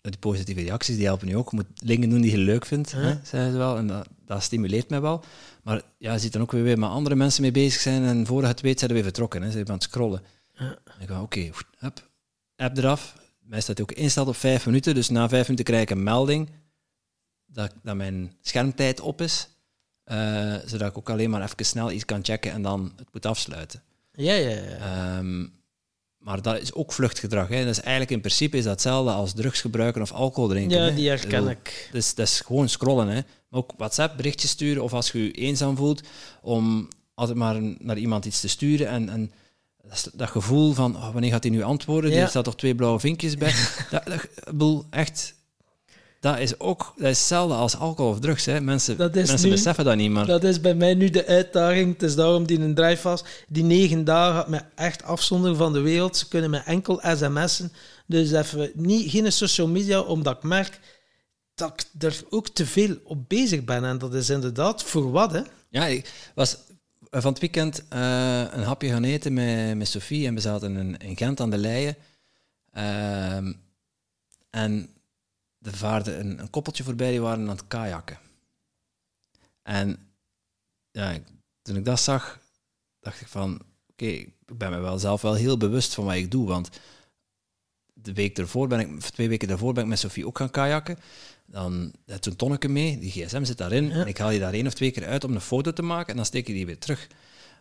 die positieve reacties die helpen nu ook. Je moet dingen doen die je leuk vindt, Ja. hè, ze wel. En dat, dat stimuleert mij wel. Maar ja, je ziet dan ook weer, weer met andere mensen mee bezig zijn. En voor het weet, zijn we weer vertrokken. Hè. Ze zijn aan het scrollen. En ik ga, oké, hup, app eraf. Mij staat ook ingesteld op vijf minuten. Dus na vijf minuten krijg ik een melding dat, dat mijn schermtijd op is. Eh, zodat ik ook alleen maar even snel iets kan checken en dan het moet afsluiten. Ja, ja, ja. Ehm, maar dat is ook vluchtgedrag. Hè. Dat is eigenlijk in principe is dat hetzelfde als drugs gebruiken of alcohol drinken. Ja, die herken ik. Dus dat is gewoon scrollen. Hè. Maar ook WhatsApp berichtjes sturen of als je je eenzaam voelt, om altijd maar naar iemand iets te sturen. En, en dat, gevoel van, oh, wanneer gaat hij nu antwoorden? Ja. Er staat toch twee blauwe vinkjes bij. dat, dat, ik bedoel, echt, dat is ook dat is hetzelfde als alcohol of drugs. Hè. Mensen, mensen nu- beseffen dat niet, maar... Dat is bij mij nu de uitdaging. Het is daarom die een drijfvast. Die negen dagen gaat me echt afzonderen van de wereld. Ze kunnen me enkel sms'en. Dus even niet, geen social media, omdat ik merk dat ik er ook te veel op bezig ben. En dat is inderdaad voor wat, hè? Ja, ik was van het weekend eh, een hapje gaan eten met, met Sophie en we zaten in, in Gent aan de Leien. Ehm, en er vaarde een, een koppeltje voorbij, die waren aan het kajakken. En ja, ik- toen ik dat zag, dacht ik van, oké, ik ben me wel zelf wel heel bewust van wat ik doe, want de week ervoor ben ik, of twee weken daarvoor ben ik met Sophie ook gaan kajakken. Dan heeft zo'n tonneke mee, die gsm zit daarin. Ja. En ik haal die daar één of twee keer uit om een foto te maken en dan steek ik die weer terug.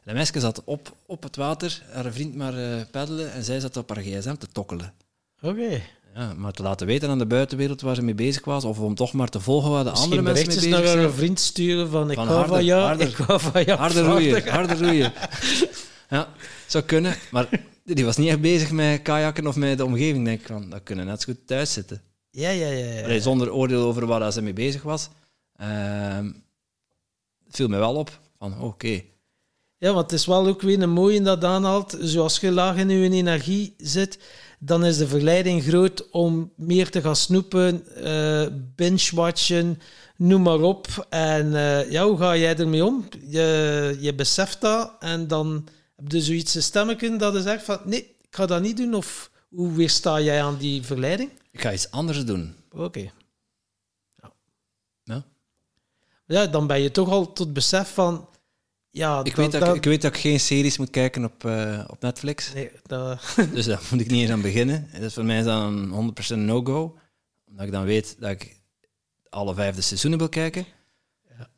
De meisje zat op, op het water, haar vriend maar eh peddelen en zij zat op haar gsm te tokkelen. Oké. Ja, maar te laten weten aan de buitenwereld waar ze mee bezig was, of om toch maar te volgen waar de andere mensen mee bezig naar zijn. haar vriend sturen van ik hou van jou, harder. ik hou van jou. Harder roeien, harder roeien. Ja, zou kunnen. Maar die was niet echt bezig met kajakken of met de omgeving, denk ik. Van, dat kunnen net zo goed thuis zitten. Ja, ja, ja. ja. Allee, zonder oordeel over waar ze mee bezig was. Het viel me wel op. Van, oké. Ja, want het is wel ook weer een mooie dat aanhaalt. Zoals je laag in je energie zit, dan is de verleiding groot om meer te gaan snoepen, eh binge-watchen, noem maar op. En eh, ja, hoe ga jij ermee om? Je, je beseft dat en dan heb je zoiets een stemmetje dat je zegt van nee, ik ga dat niet doen. Of hoe weersta jij aan die verleiding? Ik ga iets anders doen. Oké. Ja. Ja, dan ben je toch al tot besef van... Ja, Ik, weet dat, ik, ik weet dat ik geen series moet kijken op, eh, op Netflix. Nee, dat, Dus daar moet ik niet eens aan beginnen. Dus voor mij is dat een 100% no-go. Omdat ik dan weet dat ik alle vijfde seizoenen wil kijken.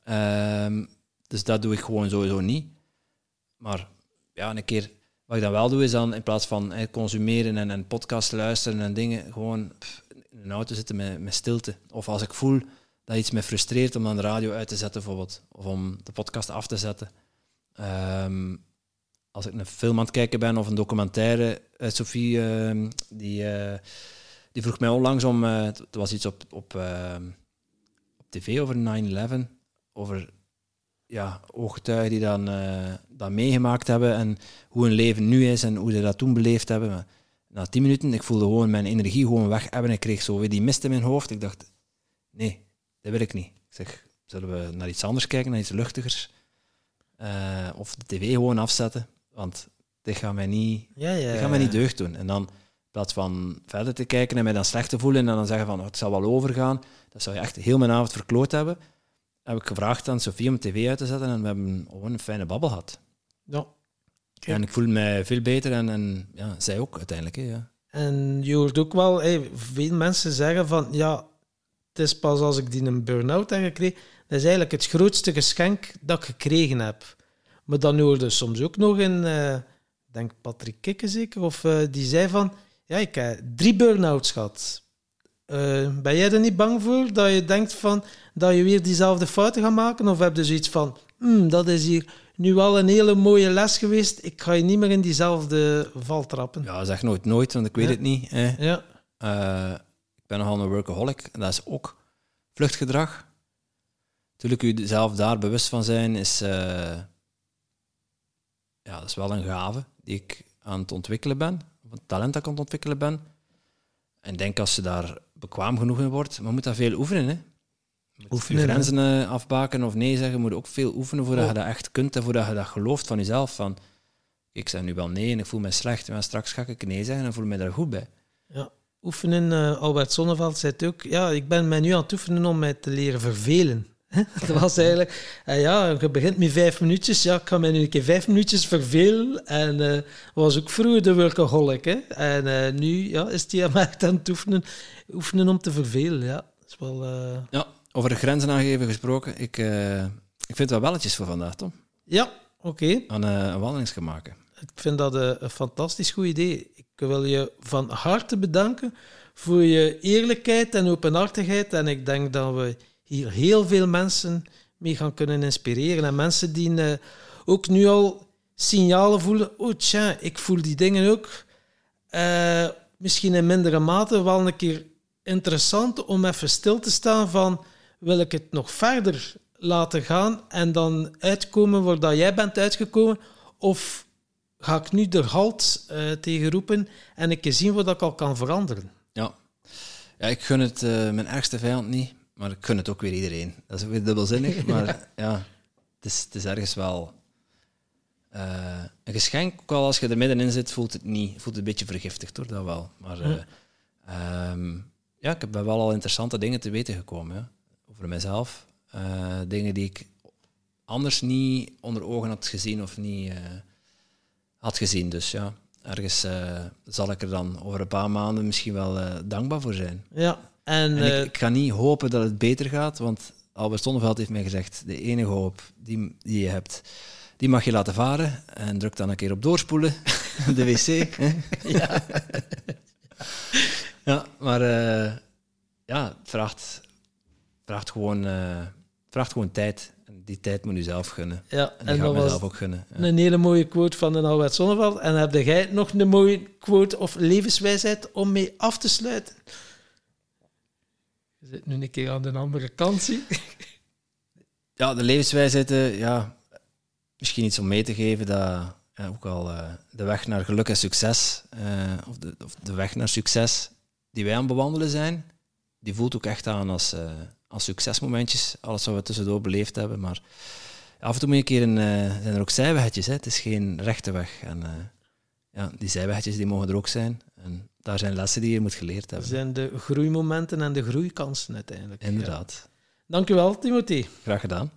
Ehm, dus dat doe ik gewoon sowieso niet. Maar ja, een keer... Wat ik dan wel doe, is dan in plaats van eh, consumeren en, en podcast luisteren en dingen, gewoon pff, in een auto zitten met, met stilte. Of als ik voel dat iets me frustreert om dan de radio uit te zetten, bijvoorbeeld. Of om de podcast af te zetten. Ehm, als ik een film aan het kijken ben of een documentaire, eh, Sophie, ehm, die, eh, die vroeg mij onlangs om, eh, het was iets op, op, ehm, op tv over 9-11, over ja, ooggetuigen die dan, dat meegemaakt hebben en hoe hun leven nu is en hoe ze dat toen beleefd hebben. Na tien minuten, ik voelde gewoon mijn energie gewoon weg hebben. Ik kreeg zo weer die mist in mijn hoofd. Ik dacht, nee, dat wil ik niet. Ik zeg, zullen we naar iets anders kijken, naar iets luchtigers? Eh, of de tv gewoon afzetten, want dit gaat mij niet, ja, ja, dit gaat mij niet deugd doen. En dan, in plaats van verder te kijken en mij dan slecht te voelen en dan zeggen van, oh, het zal wel overgaan, dat zou je echt heel mijn avond verkloot hebben, heb ik gevraagd aan Sofie om de tv uit te zetten en we hebben gewoon een fijne babbel gehad. Ja. Kijk. En ik voel mij veel beter en, en ja, zij ook uiteindelijk. Hè, ja. En je hoort ook wel, hey, veel mensen zeggen van ja, het is pas als ik die een burn-out heb gekregen, dat is eigenlijk het grootste geschenk dat ik gekregen heb. Maar dan hoorde soms ook nog een, ik denk Patrick Kikke zeker, of eh, die zei van ja, ik heb drie burn-outs gehad. Eh, ben jij er niet bang voor dat je denkt van dat je weer diezelfde fouten gaat maken? Of heb je zoiets van, "Hmm, dat is hier nu wel een hele mooie les geweest, ik ga je niet meer in diezelfde val trappen? ja, zeg nooit nooit, want ik weet Ja. het niet. Hè. ja. Ik ben nogal een workaholic en dat is ook vluchtgedrag. Natuurlijk, u zelf daar bewust van zijn is, eh, ja, dat is wel een gave die ik aan het ontwikkelen ben, of een talent dat ik aan het ontwikkelen ben. En denk als je daar bekwaam genoeg in wordt, maar je moet dat veel oefenen. Hè. Je moet Oefenen, je hè. grenzen eh, afbaken of nee zeggen, je moet ook veel oefenen voordat Oh. je dat echt kunt en voordat je dat gelooft van jezelf. Van, ik zeg nu wel nee en ik voel me slecht, maar straks ga ik nee zeggen en voel me daar goed bij. Ja. Oefenen. Uh, Albert Sonneveld zei het ook. Ja, ik ben mij nu aan het oefenen om mij te leren vervelen. dat was eigenlijk, uh, ja, je begint met vijf minuutjes. Ja, ik ga mij nu een keer vijf minuutjes vervelen. En uh, was ook vroeger de workaholic. Hè? En nu ja, is hij echt aan het oefenen, oefenen om te vervelen. Ja, dat is wel... Ja, over de grenzen aangeven gesproken. Ik, ik vind het wel welletjes voor vandaag, Tom. Ja, oké. Aan een wandeling maken. Ik vind dat een fantastisch goed idee. Ik wil je van harte bedanken voor je eerlijkheid en openhartigheid. En ik denk dat we hier heel veel mensen mee gaan kunnen inspireren. En mensen die uh, ook nu al signalen voelen. Oh tja, ik voel die dingen ook. Uh, misschien in mindere mate wel een keer interessant om even stil te staan van wil ik het nog verder laten gaan en dan uitkomen waar dat jij bent uitgekomen of ga ik nu de halt uh, tegen roepen en ik zien wat ik al kan veranderen. Ja, ja ik gun het uh, mijn ergste vijand niet, maar ik gun het ook weer iedereen. Dat is weer dubbelzinnig, maar ja, het, is, het is ergens wel uh, een geschenk. Ook al als je er middenin zit, voelt het niet, voelt het een beetje vergiftigd hoor, dat wel. Maar ja, um, ja ik heb wel al interessante dingen te weten gekomen ja, over mezelf. dingen die ik anders niet onder ogen had gezien of niet had gezien. Dus ja, ergens uh, zal ik er dan over een paar maanden misschien wel uh, dankbaar voor zijn. Ja, en, en ik, eh, ik, ga niet hopen dat het beter gaat, want Albert Sonneveld heeft mij gezegd, de enige hoop die, die je hebt, die mag je laten varen en druk dan een keer op doorspoelen, de wc. ja. ja, maar ja, het vraagt, vraagt, gewoon, vraagt gewoon tijd die tijd moet u zelf gunnen. Ja, en, en dat was zelf ook gunnen. Ja. Een hele mooie quote van de Albert Zonneveld. En heb jij nog een mooie quote of levenswijsheid om mee af te sluiten? Je zit nu een keer aan de andere kant, zie Ja, de levenswijsheid, eh, ja, misschien iets om mee te geven dat ja, ook al uh, de weg naar geluk en succes, uh, of, de, of de weg naar succes die wij aan het bewandelen zijn, die voelt ook echt aan als als succesmomentjes, alles wat we tussendoor beleefd hebben. Maar af en toe moet je een keer een, uh, zijn er ook zijweggetjes. Hè? Het is geen rechte weg. En uh, ja, die zijweggetjes die mogen er ook zijn. En daar zijn lessen die je moet geleerd hebben. Dat zijn de groeimomenten en de groeikansen uiteindelijk. Inderdaad. Ja. Dank u wel, Timothy. Graag gedaan.